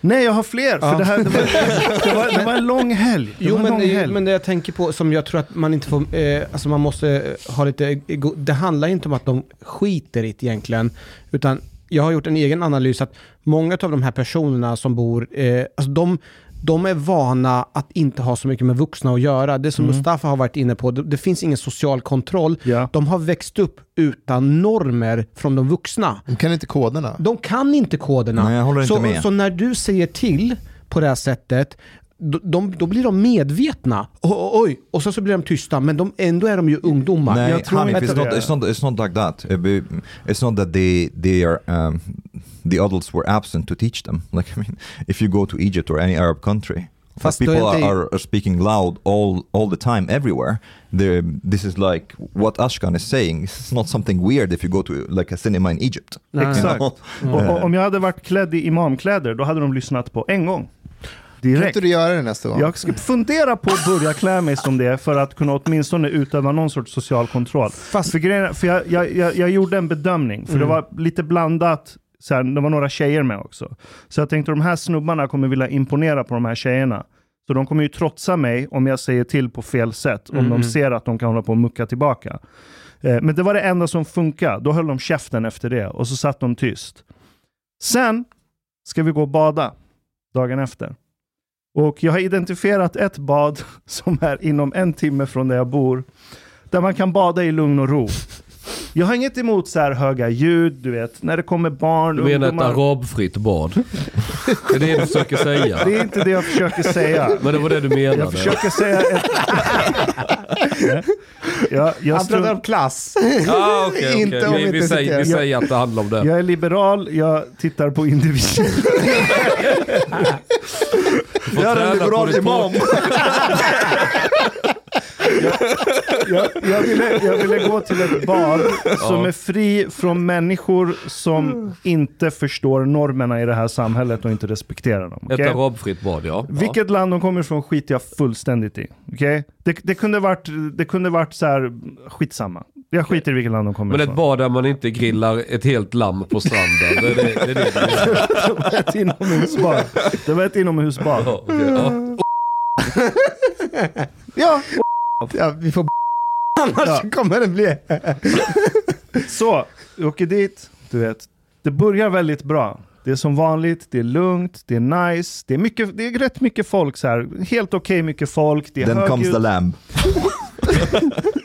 Nej, jag har fler, för Ja. det, här, det, var, det, var, det var en lång helg. Det Jo men, lång det- helg. men det jag tänker på som jag tror att man inte får, eh, alltså man måste eh, ha lite, det handlar inte om att de skiter i det egentligen, utan jag har gjort en egen analys att många av de här personerna som bor, eh, alltså de, de är vana att inte ha så mycket med vuxna att göra. Det som Mm. Mustafa har varit inne på, det, det finns ingen social kontroll. Ja. De har växt upp utan normer från de vuxna. De kan inte koderna. De kan inte koderna. Nej, jag håller inte så, med. så när du säger till på det här sättet, de, då blir de medvetna. O- o- oj, och så, så blir de tysta, men de, ändå är de ju ungdomar. Nej, Jag tror Hanif, inte it's not, det. it's, not, it's not like that. Uh, It's not that they, they are, um, the adults were absent to teach them. Like, I mean, if you go to Egypt or any Arab country, Fast people are, are, are speaking loud all, all the time, everywhere. They're, this is like what Ashkan is saying. It's not something weird if you go to like a cinema in Egypt. Exakt. know? Och, och, om jag hade varit klädd i imamkläder, då hade de lyssnat på en gång. Kan Direkt. inte du göra det nästa gång? Jag ska fundera på att börja klä mig som det för att kunna åtminstone utöva någon sorts social kontroll. Fast- För, grejen, för jag, jag, jag, jag gjorde en bedömning, för det var lite blandat. Så här, det var några tjejer med också. Så jag tänkte de här snubbarna kommer vilja imponera på de här tjejerna. Så de kommer ju trotsa mig om jag säger till på fel sätt. Om de ser att de kan hålla på och mucka tillbaka. Eh, men det var det enda som funkade. Då höll de käften efter det och så satt de tyst. Sen ska vi gå och bada dagen efter. Och jag har identifierat ett bad som är inom en timme från där jag bor. Där man kan bada i lugn och ro. Jag har inget emot så här höga ljud, du vet, när det kommer barn, Du menar ett ungdomar. arabfritt bad? Det är det du försöker säga? Det är inte det jag försöker säga. Men det var det du menade? Jag försöker säga ett... jag, jag, Han pratar om klass. Ah, okay, okay. Inte om vi, vi, säger, vi säger att det handlar om det. jag är liberal, jag tittar på individen. Får träna på ditt språk. jag, jag, ville, jag ville gå till ett bad som är fri från människor som inte förstår normerna i det här samhället och inte respekterar dem. Ett arabfritt bad, ja. Vilket land de kommer ifrån skiter jag fullständigt i. okej? Det, det kunde varit, det kunde varit så här, skitsamma. Jag skiter i vilket land de kommer Men ett ifrån. bad där man inte grillar ett helt lamm på stranden. Det är det, det, det menar. Det var ett inomhusbad. Det var ett inomhusbad. Ja, okej, ja. Ja, Ja, vi får Annars Ja. kommer det bli... så. Vi åker dit, du vet. Det börjar väldigt bra. Det är som vanligt, det är lugnt, det är nice, det är, mycket, det är rätt mycket folk så här. Helt okej mycket folk, det är Then comes högljutt. the lamb.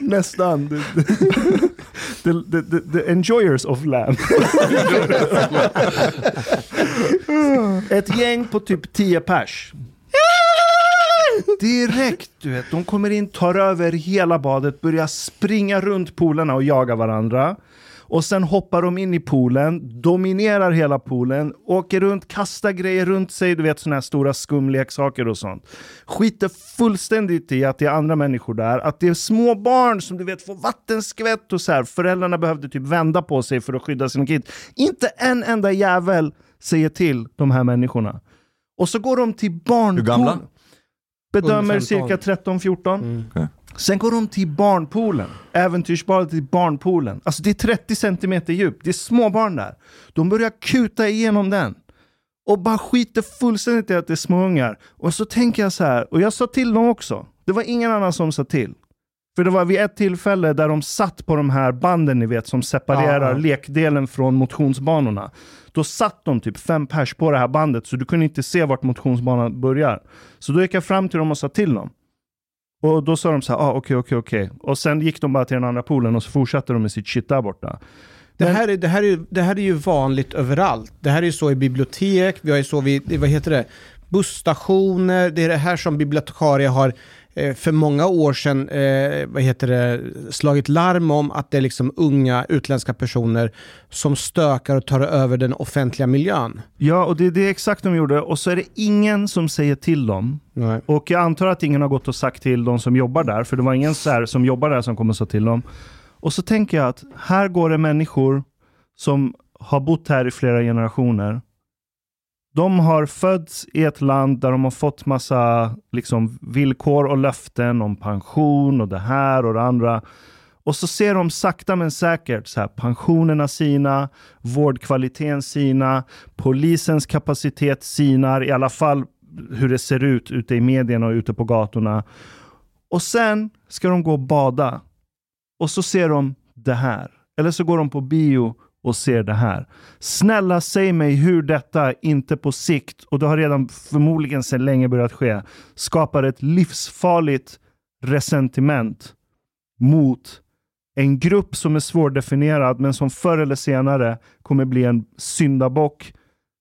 Nästan. The, the, the, the enjoyers of lamb. Ett gäng på typ 10 pers. Direkt, du vet. De kommer in, tar över hela badet, börjar springa runt poolerna och jaga varandra. Och sen hoppar de in i poolen, dominerar hela poolen, åker runt, kastar grejer runt sig, du vet sådana här stora skumleksaker och sånt. Skiter fullständigt i att det är andra människor där, att det är små barn som du vet får vattenskvätt och så här. Föräldrarna behövde typ vända på sig för att skydda sina kids. Inte en enda jävel säger till de här människorna. Och så går de till barnpoolen. Hur gamla? Bedömer Under 15. cirka 13-14. Mm. Okej. Sen går de till barnpoolen. Äventyrsbadet till barnpoolen. Alltså det är 30 centimeter djupt. Det är små barn där. De börjar kuta igenom den. och bara skiter fullständigt i att det är småungar. Och så tänker jag så här, och jag sa till dem också. Det var ingen annan som sa till. För det var vid ett tillfälle där de satt på de här banden ni vet som separerar Ja. lekdelen från motionsbanorna. Då satt de typ fem pers på det här bandet så du kunde inte se vart motionsbanan börjar. Så då gick jag fram till dem och sa till dem. Och då sa de så här, ah, okej, okej, okej. Och sen gick de bara till den andra poolen och så fortsatte de med sitt shit där borta. Det här, är, det, här är, det här är ju vanligt överallt. Det här är ju så i bibliotek, vi har ju så vid, vad heter det, busstationer. Det är det här som bibliotekarie har för många år sedan, eh, vad heter det, slagit larm om att det är liksom unga utländska personer som stökar och tar över den offentliga miljön. Ja, och det är det exakt de gjorde. Och så är det ingen som säger till dem. Nej. Och jag antar att ingen har gått och sagt till de som jobbar där, för det var ingen så som jobbar där som kommer att säga till dem. Och så tänker jag att här går det människor som har bott här i flera generationer. De har fötts i ett land där de har fått massa liksom, villkor och löften om pension och det här och det andra. Och så ser de sakta men säkert så här, pensionerna sina, vårdkvaliteten sina, polisens kapacitet sinar, i alla fall hur det ser ut ute i medierna och ute på gatorna. Och sen ska de gå och bada. Och så ser de det här. Eller så går de på bio och ser det här. Snälla säg mig hur detta inte på sikt, och det har redan förmodligen sedan länge börjat ske, skapar ett livsfarligt resentiment mot en grupp som är svårdefinierad men som förr eller senare kommer bli en syndabock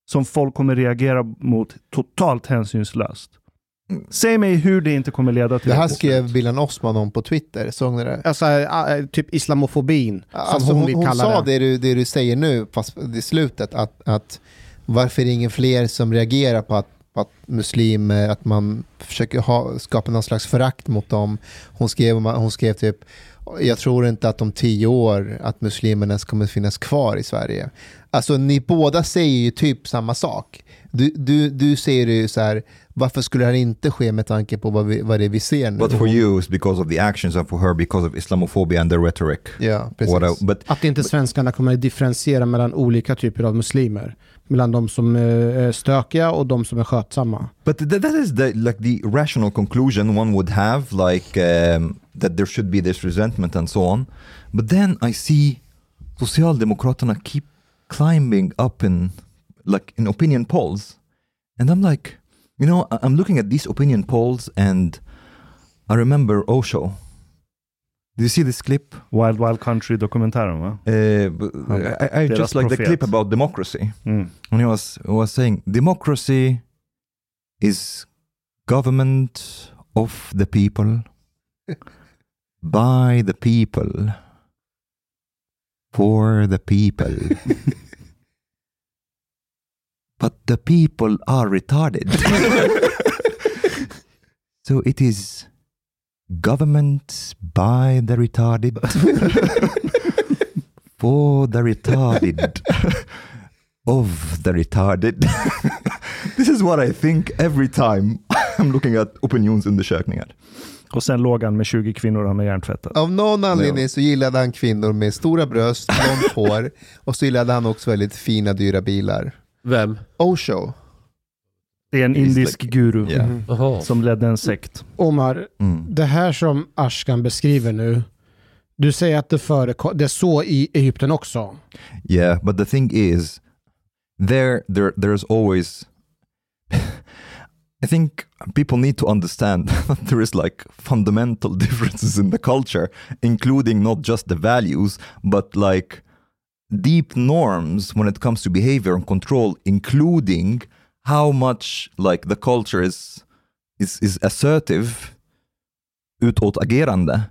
som folk kommer reagera mot totalt hänsynslöst. Säg mig hur det inte kommer leda till Det här skrev Billan Osman om på Twitter, såg ni det? Alltså äh, typ islamofobin, som Alltså, hon, hon, vill hon kalla sa det. du, det du säger nu, fast i slutet, att, att varför är det ingen fler som reagerar på att, på att muslimer, att man försöker ha, skapa någon slags förakt mot dem. Hon skrev, hon skrev typ, jag tror inte att om tio år att muslimerna ens kommer finnas kvar i Sverige. Alltså ni båda säger ju typ samma sak. Du, du, du säger ju så här, varför skulle det här inte ske med tanke på vad, vi, vad det är vi ser nu? But for you, it's because of the actions, and for her, because of Islamophobia and the rhetoric. Ja, precis. I- but Att inte svenskarna kommer att differentiera mellan olika typer av muslimer. Mellan de som eh, är stökiga och de som är skötsamma. But th- that is the like the rational conclusion one would have, like um, that there should be this resentment and so on. But then I see Socialdemokraterna keep climbing up in like in opinion polls, and I'm like, you know, I'm looking at these opinion polls, and I remember Osho. Do you see this clip? Wild Wild Country-dokumentären va? Uh, b- I, I just like the clip about democracy. Mm. And he was was saying democracy is government of the people by the people for the people. but the people are retarded. so it is government by the retarded for the retarded of the retarded. this is what I think every time I'm looking at opinionsundersökningar. Och sen låg han med 20 kvinnor han har hjärntvättat. Av någon anledning så gillade han kvinnor med stora bröst, långt hår och så gillade han också väldigt fina dyra bilar. Vem? Osho. Det är en He's indisk like- guru Yeah. Jaha. som ledde en sekt. Omar, Mm. det här som Ashkan beskriver nu, du säger att det, förekom, det är så i Egypten också. Yeah, but the thing is, there, there, there's always. I think people need to understand that there is like fundamental differences in the culture, including not just the values, but like deep norms when it comes to behavior and control, including how much like the culture is is is assertive utåtagerande.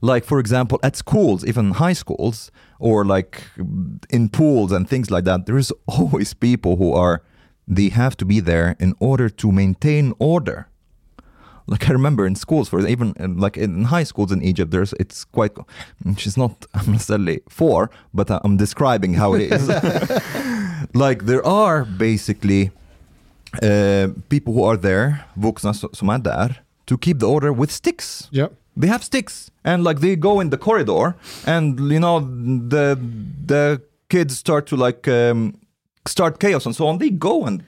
Like for example, at schools, even high schools, or like in pools and things like that, there is always people who are they have to be there in order to maintain order. Like I remember in schools, for even like in high schools in Egypt, there's it's quite. She's not necessarily for, but I'm describing how it is. like there are basically uh, people who are there, vuxna so- som är där, to keep the order with sticks. Yeah They have sticks, and like they go in the corridor, and you know the the kids start to like um, start chaos and so on. They go and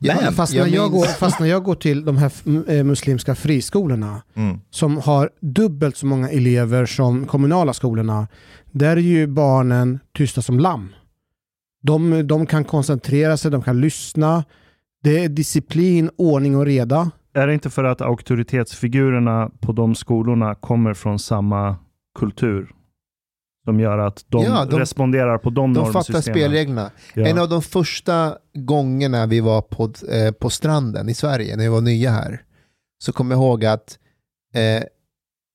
Ja, fast, när jag går, fast när jag går till de här eh, muslimska friskolorna Mm. som har dubbelt så många elever som kommunala skolorna, där är ju barnen tysta som lamm. De, de kan koncentrera sig, de kan lyssna. Det är disciplin, ordning och reda. Är det inte för att auktoritetsfigurerna på de skolorna kommer från samma kultur? Som gör att de, Ja, de- responderar på de, De fattar normsystemen. spelreglerna. Ja. En av de första gångerna vi var på, eh, på stranden i Sverige, när vi var nya här, så kommer jag ihåg att eh,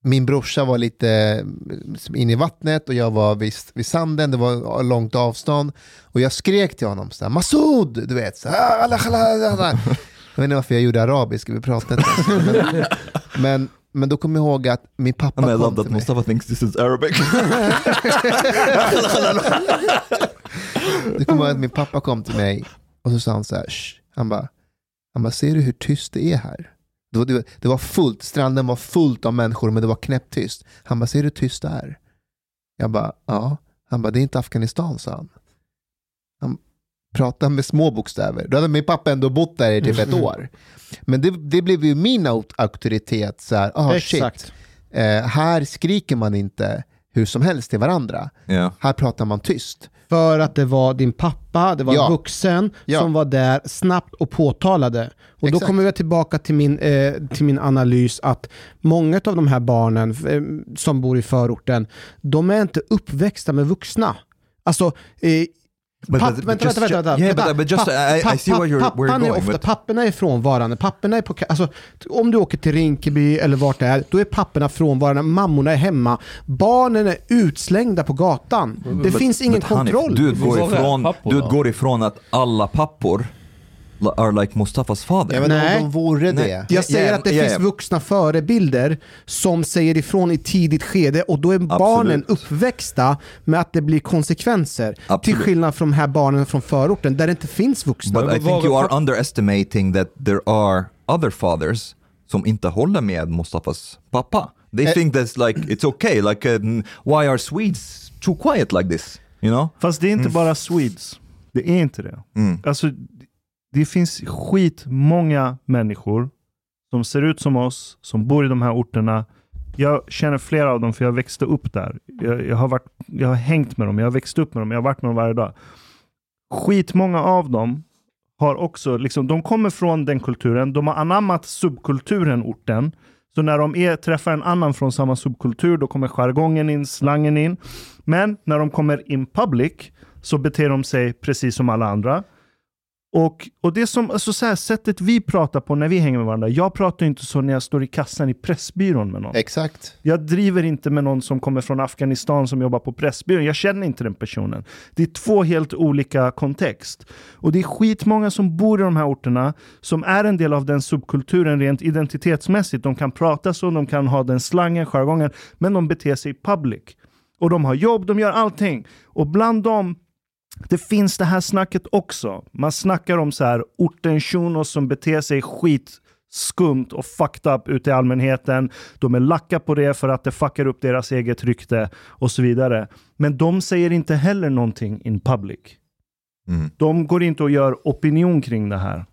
min brorsa var lite eh, inne i vattnet och jag var vid, vid sanden, det var långt avstånd. Och jag skrek till honom så här, Masud! Du vet, så här, "Allah, Allah, Allah, Allah." Jag vet inte varför jag gjorde arabiska, vi pratade inte. Men, men, men då kommer jag ihåg att min pappa And I kom love till that mig. Mustafa thinks this is Arabic. Det kommer ihåg att min pappa kom till mig och så sa han så här, "Shh." han bara, han bara, ser du hur tyst det är här? Det var, det, var, det var fullt, stranden var fullt av människor men det var knäpptyst. Han bara, ser du hur tyst det är? Jag bara, ja. Han bara, det är inte Afghanistan, sa han. Han pratade med små bokstäver. Då hade min pappa ändå bott där i typ ett år. Men det, det blev ju min auktoritet, så här, ah, shit. Eh, här skriker man inte hur som helst till varandra. yeah. Här pratar man tyst. För att det var din pappa, det var Ja. en vuxen Ja. som var där snabbt och påtalade. Och då Exakt. kommer vi tillbaka till min, eh, till min analys att många av de här barnen eh, som bor i förorten, de är inte uppväxta med vuxna. Alltså, eh, But- papp, but- vänta, just- vänta, vänta, yeah, vänta. but- but just- I- I see where you're- where you're pappan är ofta, but- frånvarande. Papporna är på, alltså, om du åker till Rinkeby eller vart det är, då är papporna frånvarande, mammorna är hemma. Barnen är utslängda på gatan. Det finns ingen But Hanif, kontroll. Du är ifrån, du utgår ifrån att alla pappor are like Mustafas vet inte Nej. de vore Nej. det. Jag säger Ja, att det ja, finns ja. vuxna förebilder som säger ifrån i tidigt skede och då är barnen uppväxta med att det blir konsekvenser. Till Absolut. skillnad från de här barnen från förorten där det inte finns vuxna. But I think you are underestimating that there are other fathers som inte håller med Mustafas pappa. They Eh. think that's like, it's okay, like um, why are Swedes too quiet like this? You know? Fast det är inte Mm. bara Swedes. Det är inte det. Mm. Alltså, det finns skitmånga människor som ser ut som oss, som bor i de här orterna. Jag känner flera av dem för jag växte upp där. Jag, jag, har, varit, jag har hängt med dem, jag har växt upp med dem, jag har varit med dem varje dag. Skitmånga av dem har också, liksom, de kommer från den kulturen, de har anammat subkulturen orten. Så när de är, träffar en annan från samma subkultur, då kommer jargongen in, slangen in. Men när de kommer in public så beter de sig precis som alla andra. Och, och det som, alltså så här, sättet vi pratar på när vi hänger med varandra. Jag pratar inte så när jag står i kassan i Pressbyrån med någon. Exakt. Jag driver inte med någon som kommer från Afghanistan som jobbar på Pressbyrån. Jag känner inte den personen. Det är två helt olika kontext. Och det är skitmånga som bor i de här orterna som är en del av den subkulturen rent identitetsmässigt. De kan prata så, de kan ha den slangen, jargongen, men de beter sig public. Och de har jobb, de gör allting. Och bland dem det finns det här snacket också. Man snackar om så här orten shunos som beter sig skit skumt och fucked up ute i allmänheten. De är lacka på det för att det fuckar upp deras eget rykte och så vidare. Men de säger inte heller någonting in public. Mm. De går inte och gör opinion kring det här.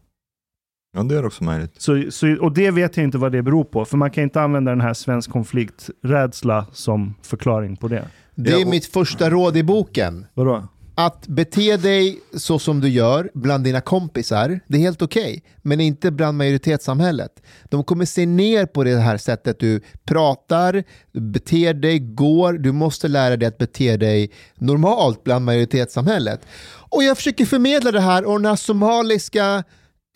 Ja, det är också möjligt. Så, så, och det vet jag inte vad det beror på, för man kan inte använda den här svensk konflikträdsla som förklaring på det. Det är Ja, och- mitt första råd i boken. Vadå? Att bete dig så som du gör bland dina kompisar, det är helt okej. men inte bland majoritetssamhället. De kommer se ner på det här sättet du pratar, beter dig, går. Du måste lära dig att bete dig normalt bland majoritetssamhället. Och jag försöker förmedla det här och den här somaliska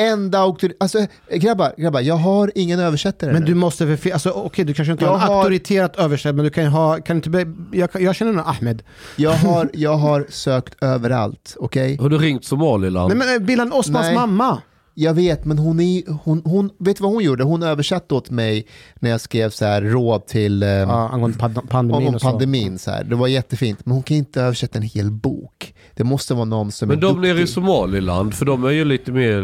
enda auktoritet... Alltså grabbar, grabbar, jag har ingen översättare Men nu. du måste för alltså okej du kanske inte har Jag en har- auktoriterat översättare men du kan ha, kan inte be, jag, jag känner någon Ahmed. Jag har, jag har sökt överallt, okej? Har du ringt Somaliland? Nej men eh, Billan Osmans Nej. mamma. Jag vet, men hon, är, hon, hon, vet du vad hon gjorde? Hon översatte åt mig när jag skrev så här råd till eh, Ja, angående pand- pandemin om och så. pandemin. Så här. Det var jättefint, men hon kan inte översätta en hel bok. Det måste vara någon som Men är de duktig. nere i Somaliland, för de är ju lite mer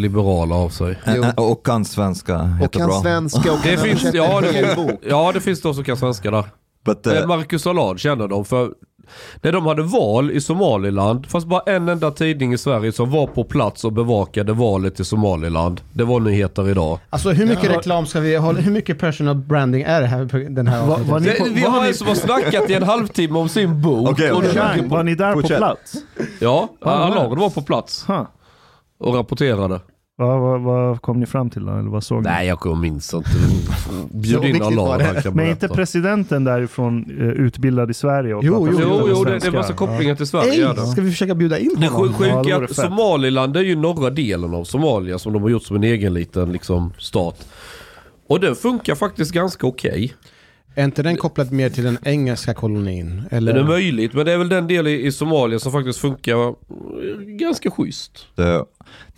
liberala av sig. Jo. Och kan svenska och kan svenska och kan Det finns, ja, en hel det, bok. ja, det finns de som kan svenska där. But, uh, Marcus Allard känner de, för när de hade val i Somaliland, fast bara en enda tidning i Sverige som var på plats och bevakade valet i Somaliland. Det var nyheter idag. Alltså hur mycket reklam ska vi ha? Hur mycket personal branding är det här? på Den här Va- var ni Det, på- vi var har en som har snackat i en halvtimme om sin bok. Okej. det- Chang, var ni där på plats? Ja, Var de var på plats Huh. och rapporterade. Vad, vad, vad kom ni fram till då? Eller vad såg ni? Nej, jag minns inte. Bjud in Allah det. Men inte presidenten därifrån eh, utbildad i Sverige? Och Jo, jo, Jo, jo, det, det svenska? var så kopplingen till Sverige. Ej, ja, då. ska vi försöka bjuda in Det honom? sj- sjuka Ja, det. Somaliland är ju norra delen av Somalia som de har gjort som en egen liten liksom, stat. Och den funkar faktiskt ganska okej. Är inte den kopplad mer till den engelska kolonin? Eller? Det är möjligt, men det är väl den del i, Somalia som faktiskt funkar eh, ganska schysst. The,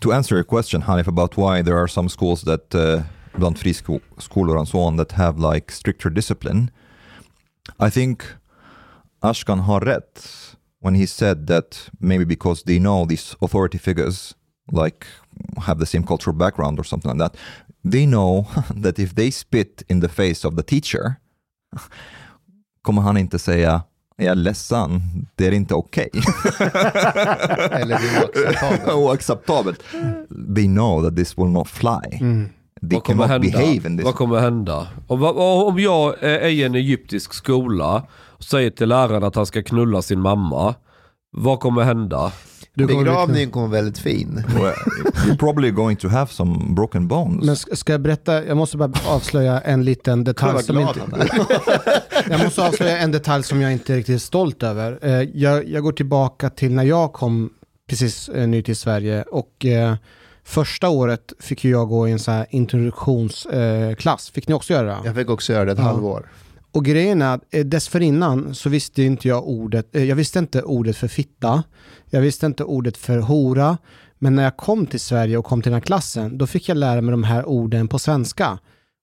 to answer your question, Hanif, about why there are some schools that, uh, bland friskolor and so on, that have like stricter discipline, I think Ashkan har rätt when he said that maybe because they know these authority figures like have the same cultural background or something like that, they know that if they spit in the face of the teacher kommer han inte säga jag är ledsen, det är inte okej. Eller det är oacceptabelt. oacceptabelt. They know that this will not fly. Mm. They Vad kommer cannot hända? behave in this. Vad kommer hända? Om, om jag är i en egyptisk skola och säger till läraren att han ska knulla sin mamma. Vad kommer hända? Du kommer Begravningen kommer väldigt fin. Well, you're probably going to have some broken bones. Men ska jag berätta, jag måste bara avslöja en liten detalj som inte... Jag måste avslöja en detalj som jag inte är riktigt stolt över. Eh, Jag, jag går tillbaka till när jag kom precis eh, ny till Sverige och eh, första året fick jag gå i en sån här introduktionsklass. Fick ni också göra det? Jag fick också göra det ett Ja. halvår. Och grejen är att dessförinnan så visste inte jag ordet, jag visste inte ordet för fitta, jag visste inte ordet för hora, men när jag kom till Sverige och kom till den här klassen, då fick jag lära mig de här orden på svenska.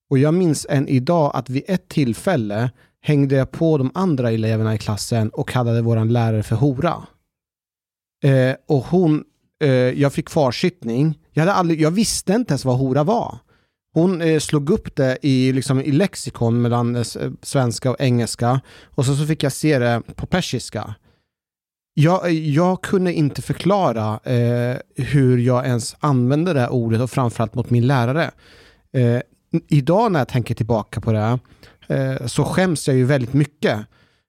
Och jag minns än idag att vid ett tillfälle hängde jag på de andra eleverna i klassen och kallade våran lärare för hora. Eh, och hon, eh, jag fick kvarsittning, jag, hade aldrig, jag visste inte ens vad hora var. Hon eh, slog upp det i, liksom, i lexikon mellan eh, svenska och engelska och så, så fick jag se det på persiska. Jag, jag kunde inte förklara eh, hur jag ens använde det här ordet och framförallt mot min lärare. Eh, idag när jag tänker tillbaka på det eh, så skäms jag ju väldigt mycket.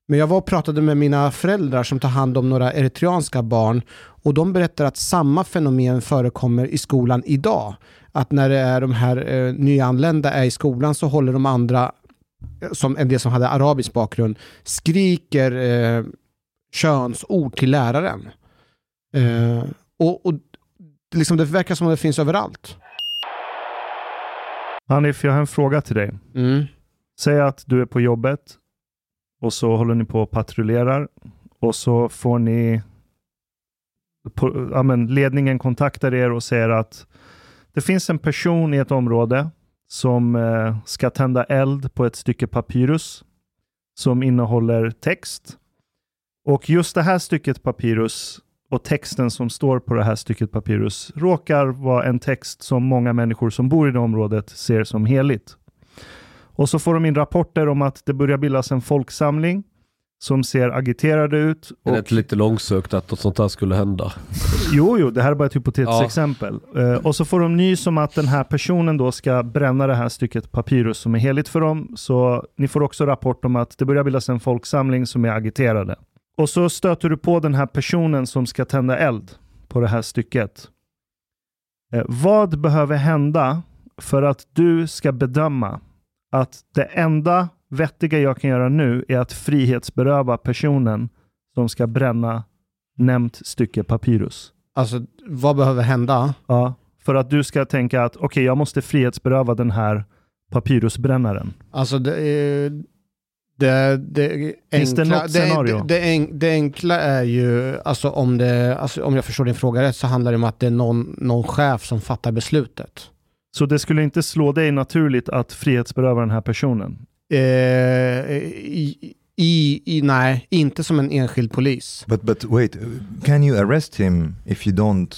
Men jag var och pratade med mina föräldrar som tar hand om några eritreanska barn och de berättar att samma fenomen förekommer i skolan idag. Att när det är de här eh, nyanlända är i skolan så håller de andra, eh, som en del som hade arabisk bakgrund, skriker eh, könsord till läraren. Eh, och, och liksom det verkar som att det finns överallt. Hanif, jag har en fråga till dig. Mm. Säg att du är på jobbet och så håller ni på och patrullerar och så får ni på, ja, ledningen kontaktar er och säger att det finns en person i ett område som eh, ska tända eld på ett stycke papyrus som innehåller text. Och just det här stycket papyrus och texten som står på det här stycket papyrus råkar vara en text som många människor som bor i det området ser som heligt. Och så får de in rapporter om att det börjar bildas en folksamling som ser agiterade ut. Det är Och, lite långsökt att något sånt här skulle hända. jo, jo, det här är bara ett hypotetiskt Ja. exempel. Eh, och så får de nys om att den här personen då ska bränna det här stycket papyrus som är heligt för dem. Så ni får också rapport om att det börjar bildas en folksamling som är agiterade. Och så stöter du på den här personen som ska tända eld på det här stycket. Eh, vad behöver hända för att du ska bedöma att det enda vettiga jag kan göra nu är att frihetsberöva personen som ska bränna nämnt stycke papyrus. Alltså, vad behöver hända? Ja, för att du ska tänka att okej, jag måste frihetsberöva den här papyrusbrännaren. Alltså det, det, det enkla, något det, scenario? det, det, en- det enkla är ju, alltså om, det, alltså om jag förstår din fråga rätt så handlar det om att det är någon, någon chef som fattar beslutet. Så det skulle inte slå dig naturligt att frihetsberöva den här personen? Eh, i, i, i, nej, inte som en enskild polis. But but wait, can you arrest him if you don't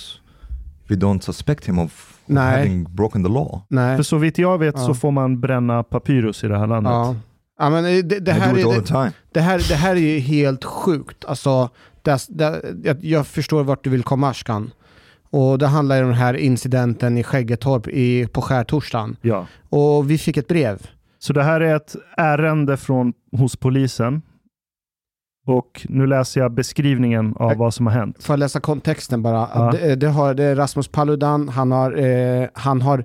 if you don't suspect him of, of Nej. having broken the law? Nej. För så vitt jag vet Ja. så får man bränna papyrus i det här landet. Ja. Ja, men det, det, I här är, time. det, här, det här är ju helt sjukt. Alltså, det, det, jag, jag förstår vart du vill komma Ashkan. Och det handlar om den här incidenten i Skäggetorp i, på skärtorsdagen. Ja. Och vi fick ett brev. Så det här är ett ärende från, hos polisen. Och nu läser jag beskrivningen av Jag- vad som har hänt. Får jag läsa kontexten bara? Ja. Det, det, har, det är Rasmus Paludan, han har, eh, han har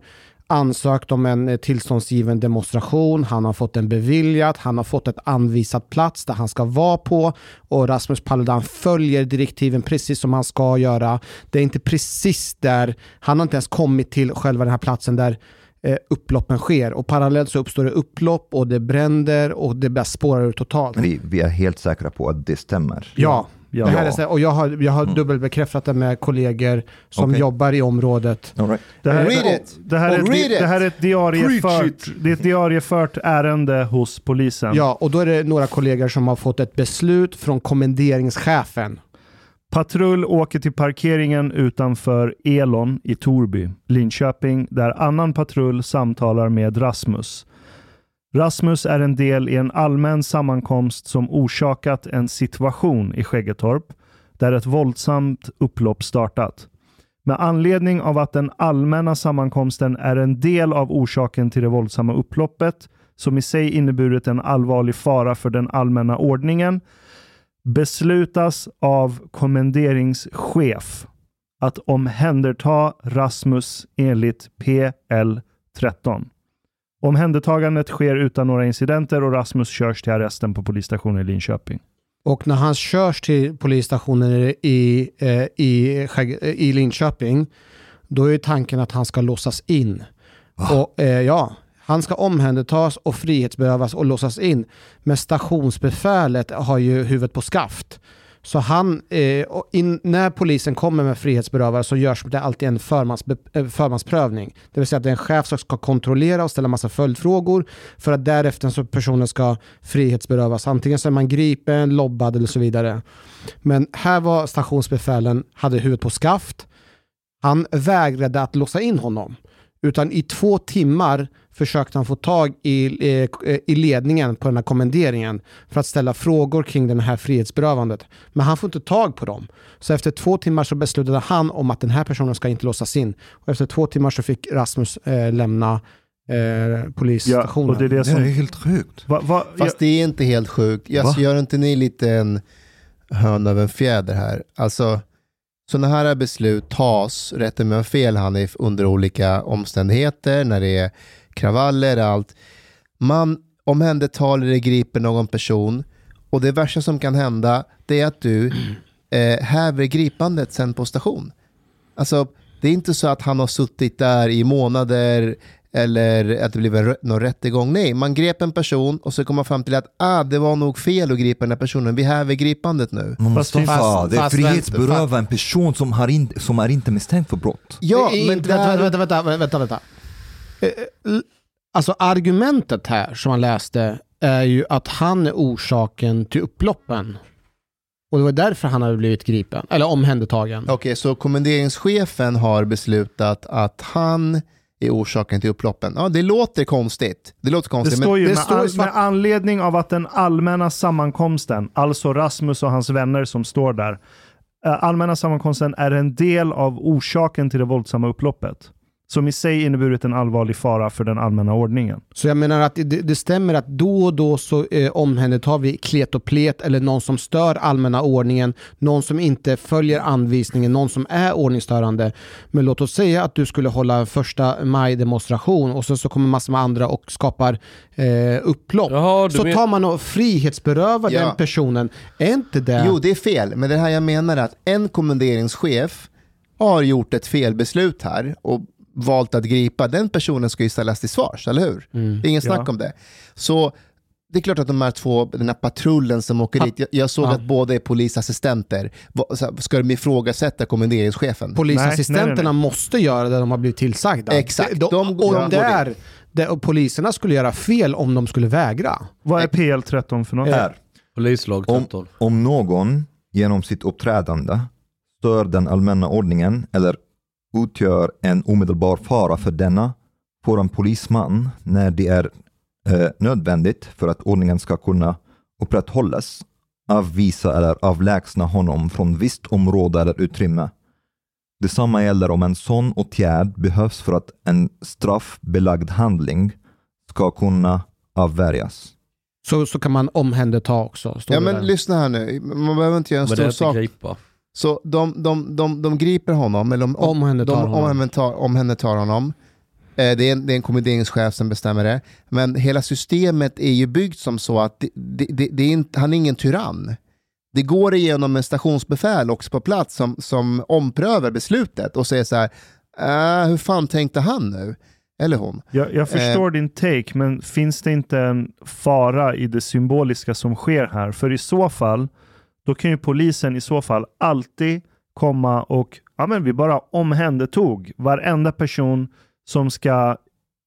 ansökt om en eh, tillståndsgiven demonstration, han har fått den beviljad, han har fått ett anvisat plats där han ska vara på och Rasmus Paludan följer direktiven precis som han ska göra. Det är inte precis där, han har inte ens kommit till själva den här platsen där eh, upploppen sker och parallellt så uppstår det upplopp och det bränder och det spårar ur totalt. Vi, vi är helt säkra på att det stämmer. Ja, Ja. det här är så, och jag har, jag har dubbelbekräftat det med kollegor som Okej. jobbar i området. All right. Det här, Read är, it. det här, är, Och ett, read it. det här är ett diariefört, det är ett diariefört ärende hos polisen. Ja, och då är det några kollegor som har fått ett beslut från kommenderingschefen. Patrull åker till parkeringen utanför Elon i Torby, Linköping, där annan patrull samtalar med Rasmus. Rasmus är en del i en allmän sammankomst som orsakat en situation i Skäggetorp där ett våldsamt upplopp startat. Med anledning av att den allmänna sammankomsten är en del av orsaken till det våldsamma upploppet, som i sig inneburit en allvarlig fara för den allmänna ordningen, beslutas av kommenderingschef att omhänderta Rasmus enligt PL 13. Omhändertagandet sker utan några incidenter och Rasmus körs till arresten på polisstationen i Linköping. Och när han körs till polisstationen i, eh, i, Skägg- eh, i Linköping, då är tanken att han ska låsas in. Och, eh, ja, han ska omhändertas och frihetsberövas och låsas in. Men stationsbefälet har ju huvudet på skaft. Så han, eh, in, när polisen kommer med frihetsberövare så görs det alltid en eh, förmansprövning. Det vill säga att det är en chef som ska kontrollera och ställa massa följdfrågor för att därefter så personen ska frihetsberövas. Antingen så är man gripen, lobbad eller så vidare. Men här var stationsbefälen, hade huvudet på skaft. Han vägrade att låsa in honom. Utan i två timmar försökte han få tag i, eh, i ledningen på den här kommenderingen för att ställa frågor kring den här frihetsberövandet. Men han får inte tag på dem. Så efter två timmar så beslutade han om att den här personen ska inte låsas in. Och efter två timmar så fick Rasmus eh, lämna eh, Ja, polisstationen. och det är det Det som... är helt sjukt. Va, va, Fast det är inte helt sjukt. Va? Alltså, gör inte ni lite en höna av en fjäder här? Alltså, sådana här beslut tas, rätta mig om jag fel Hanif, under olika omständigheter, när det är kravaller, allt. Man omhändertar eller griper någon person och det värsta som kan hända det är att du eh, häver gripandet sen på station. Alltså, det är inte så att han har suttit där i månader eller att det blev någon rättegång. Nej, man grep en person och så kom man fram till att ah, det var nog fel att gripa den här personen. Vi häver gripandet nu. Men Fast- Mustafa, fast- det är fast- frihetsberöva en person som, har in, som är inte misstänkt för brott. Ja, men där, vänta, vänta, vänta, vänta, Alltså argumentet här som han läste är ju att han är orsaken till upploppen. Och det var därför han hade blivit gripen, eller omhändertagen. Okej, så kommenderingschefen har beslutat att han är orsaken till upploppen. Ja, det låter konstigt. Det låter Det konstigt, står men ju det med, står an, med anledning av att den allmänna sammankomsten, alltså Rasmus och hans vänner som står där, eh, allmänna sammankomsten är en del av orsaken till det våldsamma upploppet. Som i sig inneburit en allvarlig fara för den allmänna ordningen. Så jag menar att det, det stämmer att då och då så eh, omhändertar vi klet och plet eller någon som stör allmänna ordningen, någon som inte följer anvisningen, någon som är ordningsstörande. Men låt oss säga att du skulle hålla en första maj-demonstration och sen så kommer massor med andra och skapar eh, upplopp. Jaha, så men- tar man och frihetsberövar Ja. den personen. Är inte det... Jo, det är fel. Men det här jag menar är att en kommenderingschef har gjort ett felbeslut här och valt att gripa. Den personen ska ju ställas till svars, eller hur? Mm. Det är ingen snack Ja. om det. Så det är klart att de här två, den här patrullen som åker dit, jag, jag såg Ja. att båda är polisassistenter. Ska de ifrågasätta kommenderingschefen? Polisassistenterna Nej, nej, nej. måste göra det de har blivit tillsagda. Exakt. De, De- och ja. där, där, och poliserna skulle göra fel om de skulle vägra. Vad är PL 13 för något? Här. Polislag Om, 13. om någon genom sitt uppträdande stör den allmänna ordningen eller utgör en omedelbar fara för denna får en polisman, när det är eh, nödvändigt för att ordningen ska kunna upprätthållas, avvisa eller avlägsna honom från visst område eller utrymme. Detsamma gäller om en sån åtgärd behövs för att en straffbelagd handling ska kunna avvärjas. Så, så kan man omhänderta också. står Ja men där. lyssna här nu, man behöver inte göra en stor sak. gripa. Så de, de, de, de griper honom, eller de, Omhändertar de honom. omhändertar, omhändertar honom. Eh, Det är, en, det är en kommenderingschef som bestämmer det. Men hela systemet är ju byggt som så att det, det, det, det är inte, han är ingen tyrann. Det går igenom en stationsbefäl också på plats som, som omprövar beslutet och säger så här, äh, hur fan tänkte han nu? Eller hon. Jag, jag förstår din take, men finns det inte en fara i det symboliska som sker här? För i så fall, då kan ju polisen i så fall alltid komma och, ja men vi bara omhändertog varenda person som ska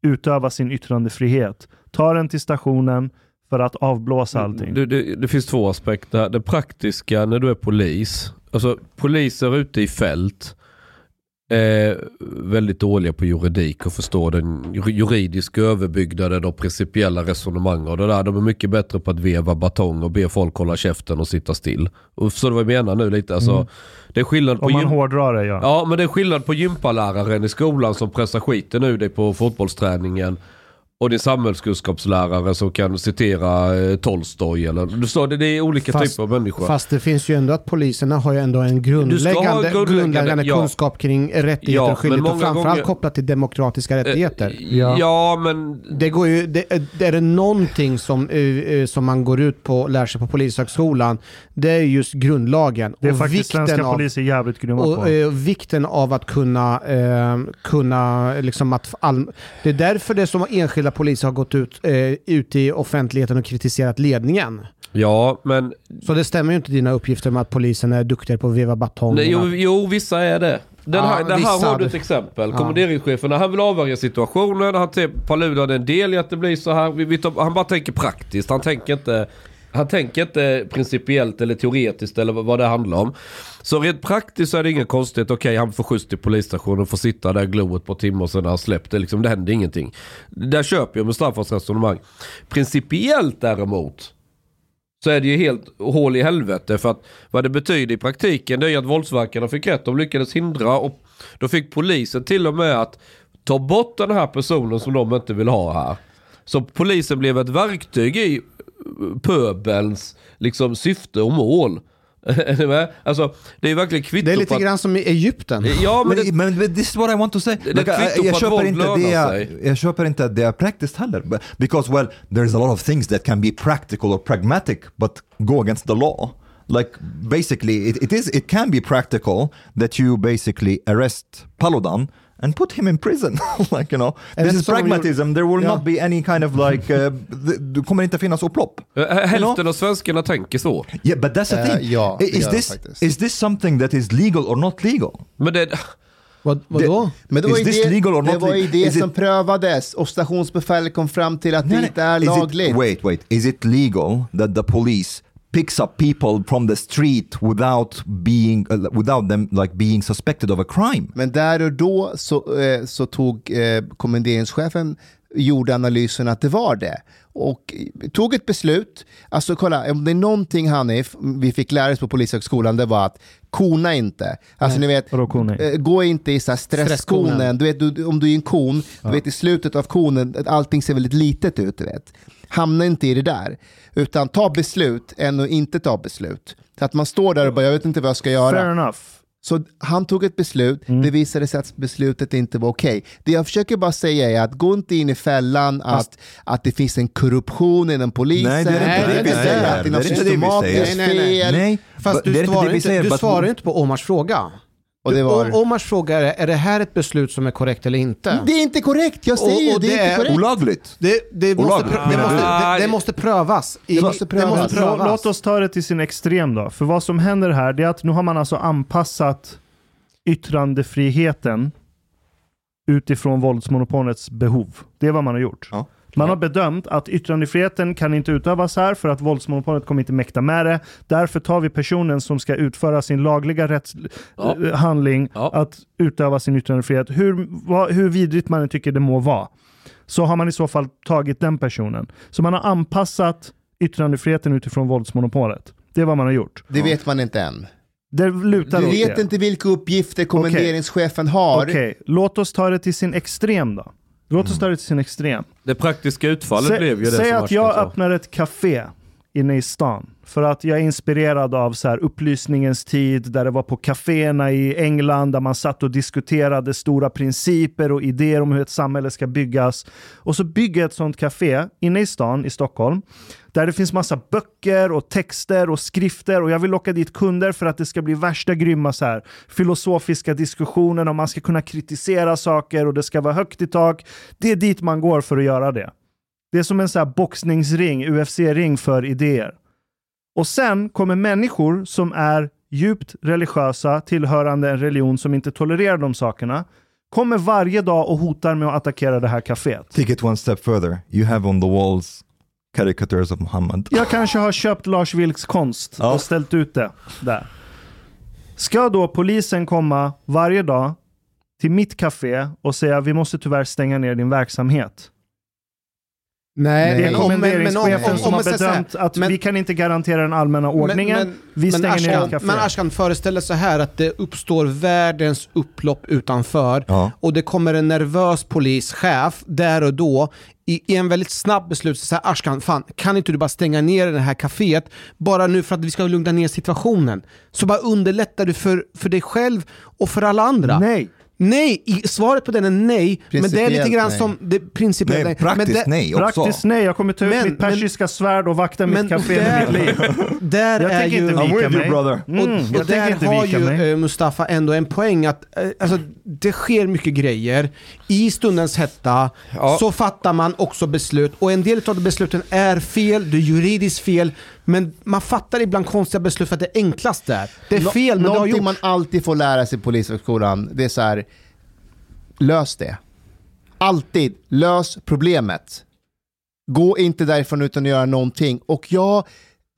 utöva sin yttrandefrihet. Ta den till stationen för att avblåsa allting. Det, det, det finns två aspekter. Det praktiska när du är polis. Alltså poliser ute i fält är väldigt dåliga på juridik och förstår den juridiska överbyggnaden och principiella resonemang och det där. De är mycket bättre på att veva batong och be folk hålla käften och sitta still. Och förstår du vad jag menar nu lite? Alltså, Mm. Det är skillnad på Om man gym- hårdrar det ja. Ja, men det är skillnad på gympaläraren i skolan som pressar skiten ur dig på fotbollsträningen och din samhällskunskapslärare som kan citera eh, Tolstoj eller... Du sa det, det är olika Fast- typer av människor. Fast det finns ju ändå att poliserna har ju ändå en grundläggande, grundläggande, grundläggande ja. kunskap kring rättigheter Ja, och skyldigheter. Och framförallt gånger- kopplat till demokratiska rättigheter. ja. ja, men... Det, går ju, det, det är det någonting som, eh, eh, som man går ut på och lär sig på Polishögskolan, det är just grundlagen. Det är och faktiskt svenska av, poliser jävligt grymma och, på. eh, vikten av att kunna, eh, kunna liksom att all, Det är därför det är som enskilda poliser har gått ut, eh, ut i offentligheten och kritiserat ledningen. Ja, men... Så det stämmer ju inte dina uppgifter om att polisen är duktigare på att veva batong. Jo, jo, vissa är det. Den Ja, här, det här vissa. har du ett exempel. Ja. Kommenderingschefen, när han vill avvärja situationen, han ser Paludan är en del i att det blir så här. Vi, vi tar, han bara tänker praktiskt. Han tänker inte... Han tänker inte principiellt eller teoretiskt eller vad det handlar om. Så rent praktiskt så är det inget konstigt. Okej, han får skjuts till polisstationen och får sitta där gloet ett par timmar och sen han släppt. Det, liksom, det händer ingenting. Där köper jag med Staffans resonemang. Principiellt däremot så är det ju helt hål i helvete. För att vad det betyder i praktiken det är ju att våldsverkarna fick rätt. De lyckades hindra och då fick polisen till och med att ta bort den här personen som de inte vill ha här. Så polisen blev ett verktyg i pöbelns liksom, syfte och mål. Är? Alltså, det är verkligen kvitto Det är lite att... grann som i Egypten. Ja, men det, men, men this is what I want to say. Det är Like, jag, köper inte det, sig. jag köper inte att det är praktiskt heller. Because well, there's a lot of things that can be practical or pragmatic but go against the law. Like basically it, it is it can be practical that you basically arrest Paludan and put him in prison. like you know, det this is som pragmatism. There will Ja. not be any kind of like, uh, det det kommer inte finnas upplopp. Hälften av svenskarna tänker så. Yeah, but that's the thing. ja, det is, this, is this something that is legal or not legal? Men det... Vad, vadå? Men det var ju this det, legal or det, var ju det Is it- som prövades och stationsbefälet kom fram till att det Nej, inte är. Is it- lagligt. wait, wait. Is it legal that the police picks up people from the street without being uh, without them like being suspected of a crime? Men där och då så, eh, så tog eh, kommenderingschefen gjorde analysen att det var det. Och eh, tog ett beslut. Alltså kolla, om det är någonting Hanif, vi fick lära oss på Polishögskolan, det var att kona inte. Alltså ni vet, eh, gå inte i så här stresskonen. Du vet, du, om du är en kon, du vet i slutet av konen, att allting ser väldigt litet ut. Du vet. Hamna inte i det där. Utan ta beslut än att inte ta beslut. Så att man står där och bara, jag vet inte vad jag ska göra. Fair enough. Så han tog ett beslut, Mm. det visade sig att beslutet inte var okej. Det jag försöker bara säga är att gå inte in i fällan att, att det finns en korruption inom polisen. Nej, det är inte det vi säger. Att det är något inte det vi systematiskt säger. Nej, nej, nej. fel. Nej, Fast du svarar, inte, du svarar inte på Omars fråga. Och det var... O- Omars fråga är, är det här ett beslut som är korrekt eller inte? Det är inte korrekt, jag säger Och- ju och det, det är inte korrekt. Olagligt. Det, det, måste, Olagligt, prö- det, måste, det, det måste prövas. I, Det måste prövas. Det måste Lå- prövas. Låt oss ta det till sin extrem då. För vad som händer här det är att nu har man alltså anpassat yttrandefriheten utifrån våldsmonopolets behov. Det är vad man har gjort. Ja. Man har bedömt att yttrandefriheten kan inte utövas här för att våldsmonopolet kommer inte mäkta med det. Därför tar vi personen som ska utföra sin lagliga rätts, Ja. eh, handling Ja. att utöva sin yttrandefrihet. Hur, vad, hur vidrigt man tycker det må vara. så har man i så fall tagit den personen. Så man har anpassat yttrandefriheten utifrån våldsmonopolet. Det är vad man har gjort. Det vet man inte än. Det lutar Du vet det. inte vilka uppgifter kommenderingschefen har. Okej, låt oss ta det till sin extrem då. Låt oss ta det till sin extrem. Det praktiska utfallet Sä- blev ju det Säg som att jag öppnar ett café inne i stan. För att jag är inspirerad av så här upplysningens tid, där det var på kaféerna i England, där man satt och diskuterade stora principer och idéer om hur ett samhälle ska byggas. Och så bygger jag ett sånt café inne i stan i Stockholm, där det finns massa böcker och texter och skrifter och jag vill locka dit kunder för att det ska bli värsta grymma så här filosofiska diskussioner och man ska kunna kritisera saker och det ska vara högt i tak. Det är dit man går för att göra det. Det är som en sån här boxningsring, UFC-ring för idéer. Och sen kommer människor som är djupt religiösa, tillhörande en religion som inte tolererar de sakerna, kommer varje dag och hotar med att attackera det här kaféet. Take it one step further. You have on the walls caricatures of Muhammad. Jag kanske har köpt Lars Vilks konst och ställt ut det där. Ska då polisen komma varje dag till mitt café och säga vi måste tyvärr stänga ner din verksamhet? Nej, Det är men om- men- men om- kommenderingschefen om- som om har bedömt att men- vi kan inte garantera den allmänna ordningen. vi stänger ner ett. Men Ashkan föreställer så här att det uppstår världens upplopp utanför Ja. och det kommer en nervös polischef där och då i, i en väldigt snabb beslut så säger Ashkan, fan kan inte du bara stänga ner det här kaféet bara nu för att vi ska lugna ner situationen? Så bara underlättar du för, för dig själv och för alla andra. Nej. Nej, i, svaret på den är nej. Men det är lite grann nej. som det principiellt Nej, Men praktiskt det- nej också. Praktiskt nej, jag kommer ta ut Men- mitt persiska svärd och vakta mitt Men café där- med mitt liv. Där Jag är tänker ju... inte vika mig. brother. Mm, Och, jag och där inte har vika ju mig. eh, Mustafa ändå en poäng att eh, alltså, det sker mycket grejer. I stundens hetta Ja. så fattar man också beslut och en del av de besluten är fel, det är juridiskt fel, men man fattar ibland konstiga beslut för att det är enklast där. Det är Nå- fel, men Någonting gjort. man alltid får lära sig på polishögskolan, det är så här, lös det. Alltid, lös problemet. Gå inte därifrån utan att göra någonting. Och ja,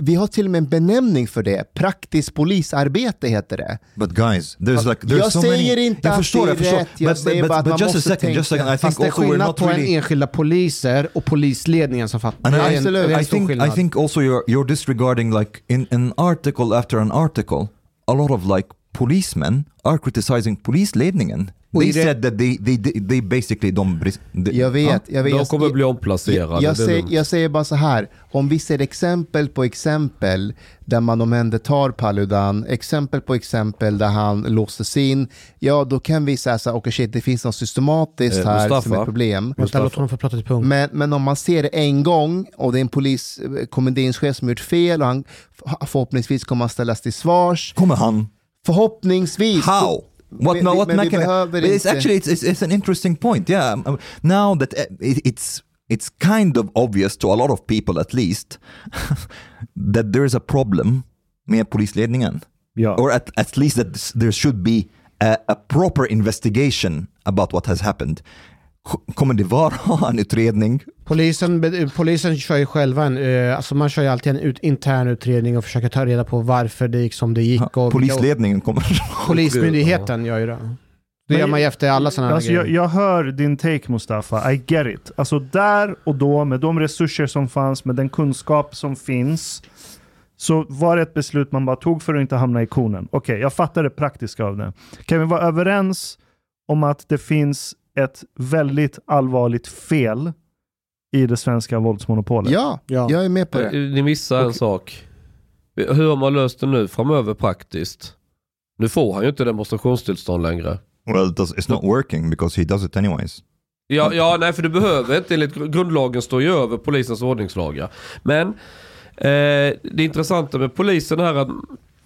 vi har till och med en benämning för det. Praktiskt polisarbete heter det. But guys, there's like there's Jag so säger many... inte jag att förstår, det är rätt, jag but, säger but, bara att but man just a måste second, just a tänka. second. I Fast det är skillnad på en really... enskilda poliser och polisledningen som fattar. And en- Absolut. I stor think I think also you're you're disregarding like in an article after an article, a lot of like policemen are criticizing polisledningen. They said that they they they, they basically bris- they- Jag vet, jag vet. De jag- kommer bli omplacerade. Jag, jag, säger, jag säger bara så här, om vi ser exempel på exempel där man omhändertar Paludan, exempel på exempel där han låses in, ja då kan vi säga så här, okej shit det finns något systematiskt Eh, här som Mustafa? är ett problem. Vänta, låt honom få prata till punkt. Men, men om man ser det en gång och det är en polis, eh, kommenderingschef som gjort fel och han förhoppningsvis kommer att ställas till svars. Kommer han? Förhoppningsvis. How? What, vi- what men vi mechanism? behöver But it's inte- actually it's, it's, it's an interesting point. Yeah. Um, Now that uh, it, it's it's kind of obvious to a lot of people at least that there is a problem med polisledningen. Ja. Or at, at least that there should be a, a proper investigation about what has happened. Kommer det vara en utredning? Polisen, be- polisen kör ju själva en, eh, alltså man kör ju alltid en ut, intern utredning och försöker ta reda på varför det gick som det gick. Och, Polisledningen kommer... polismyndigheten gör ju det. Det gör man ju efter alla sådana här Alltså jag, grejer. jag hör din take Mustafa, I get it. Alltså där och då, med de resurser som fanns, med den kunskap som finns, så var det ett beslut man bara tog för att inte hamna i konen. Okej, jag fattar det praktiska av det. Kan vi vara överens om att det finns ett väldigt allvarligt fel i det svenska våldsmonopolet? Ja, Ja. jag är med på Eh, det. Ni missar en sak. Hur har man löst det nu framöver praktiskt? Nu får han ju inte demonstrationstillstånd längre. Well, it does, it's not working because he does it anyways. Ja, ja, nej för du behöver inte. Enligt gr- grundlagen står ju över polisens ordningslagar. Men eh, det intressanta med polisen är att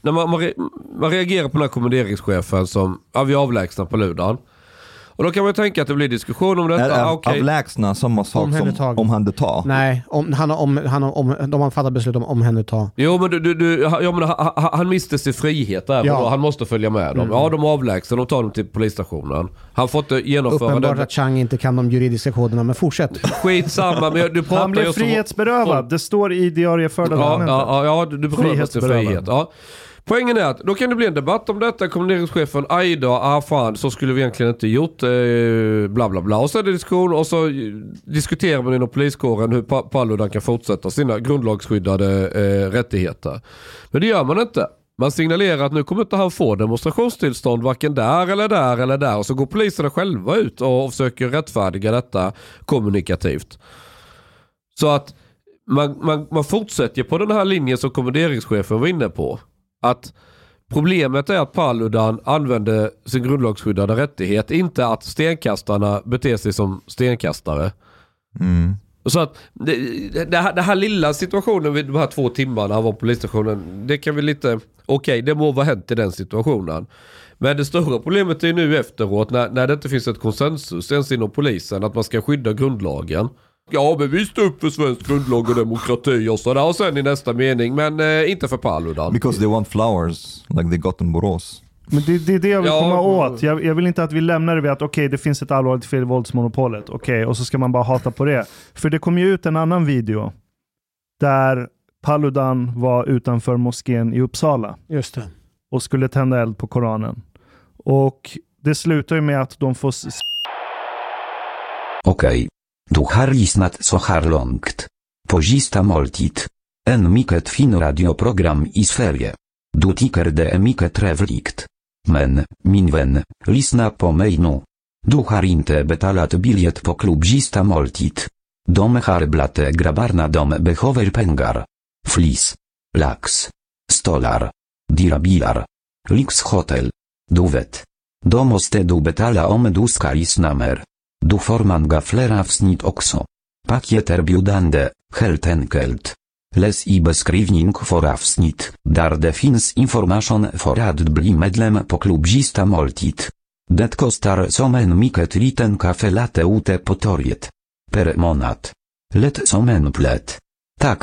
när man, man, re, man reagerar på den här kommenderingschefen som, ja vi avlägsnar på ludan. Och då kan man ju tänka att det blir diskussion om detta. Är Ah, okej. Avlägsna samma sak som Omhändertag. omhänderta? Nej, om, han om, han om, de har fattat beslut om omhänderta. Jo men, du, du, du, ja, men han, han- miste sin frihet där Ja. han måste följa med dem. Ja de avlägsnar, de tar dem till polisstationen. Han får inte genomföra Uppenbart den. att Chang inte kan de juridiska koderna, men fortsätt. Skitsamma men du pratar Han blev just om- frihetsberövad. Det står i diarieförda Ja, ja, ja, du du berövas din Frihetsberövad. frihet. Ja. Poängen är att då kan det bli en debatt om detta. Kommenderingschefen, aj då, ah fan, så skulle vi egentligen inte gjort. Eh, bla bla bla. Och så är det diskussion och så eh, diskuterar man inom poliskåren hur Pa- Paludan kan fortsätta sina grundlagsskyddade eh, rättigheter. Men det gör man inte. Man signalerar att nu kommer inte han få demonstrationstillstånd varken där eller där eller där. Och så går poliserna själva ut och försöker rättfärdiga detta kommunikativt. Så att man, man, man fortsätter på den här linjen som kommenderingschefen var inne på. Att problemet är att Paludan använde sin grundlagsskyddade rättighet. Inte att stenkastarna beter sig som stenkastare. Mm. Så att det, det, här, det här lilla situationen vid de här två timmarna av polisstationen. Det kan vi lite, okej det må vara hänt i den situationen. Men det stora problemet är ju nu efteråt när, när det inte finns ett konsensus ens inom polisen att man ska skydda grundlagen. Ja men vi står upp för svensk grundlag och demokrati och sådär. Och sen i nästa mening, men eh, inte för Paludan. Because they want flowers, like they got in Borås. Men det, det är det jag vill Ja, komma mm. åt. Jag, jag vill inte att vi lämnar det vid att okej, det finns ett allvarligt fel i våldsmonopolet. Okej, och så ska man bara hata på det. För det kom ju ut en annan video där Paludan var utanför moskén i Uppsala Just det. och skulle tända eld på Koranen. Och det slutar ju med att de får Okej. Du har lyssnat så här långt. På måltid. En mycket fin radioprogram i Sverige. Du tycker det är mycket trevligt. Men, min vän, lyssna på mig nu. Du har inte betalat biljett på klubb moltit. måltid. De har dom grabbarna de behöver pengar. Flis. Lax. Stolar. Dirabilar. Lyxhotel. Du vet. Då måste du betala om du ska lyssna mer. Du får man flera avsnitt också. Biudande, Heltenkelt. helt enkelt. Läs i beskrivning för avsnitt, där det finns information för att bli medlem på klubzista moltit. måltid. Det kostar som en mycket liten kaffe latte ute på torget. Per månad. Lätt som en plätt. Tack,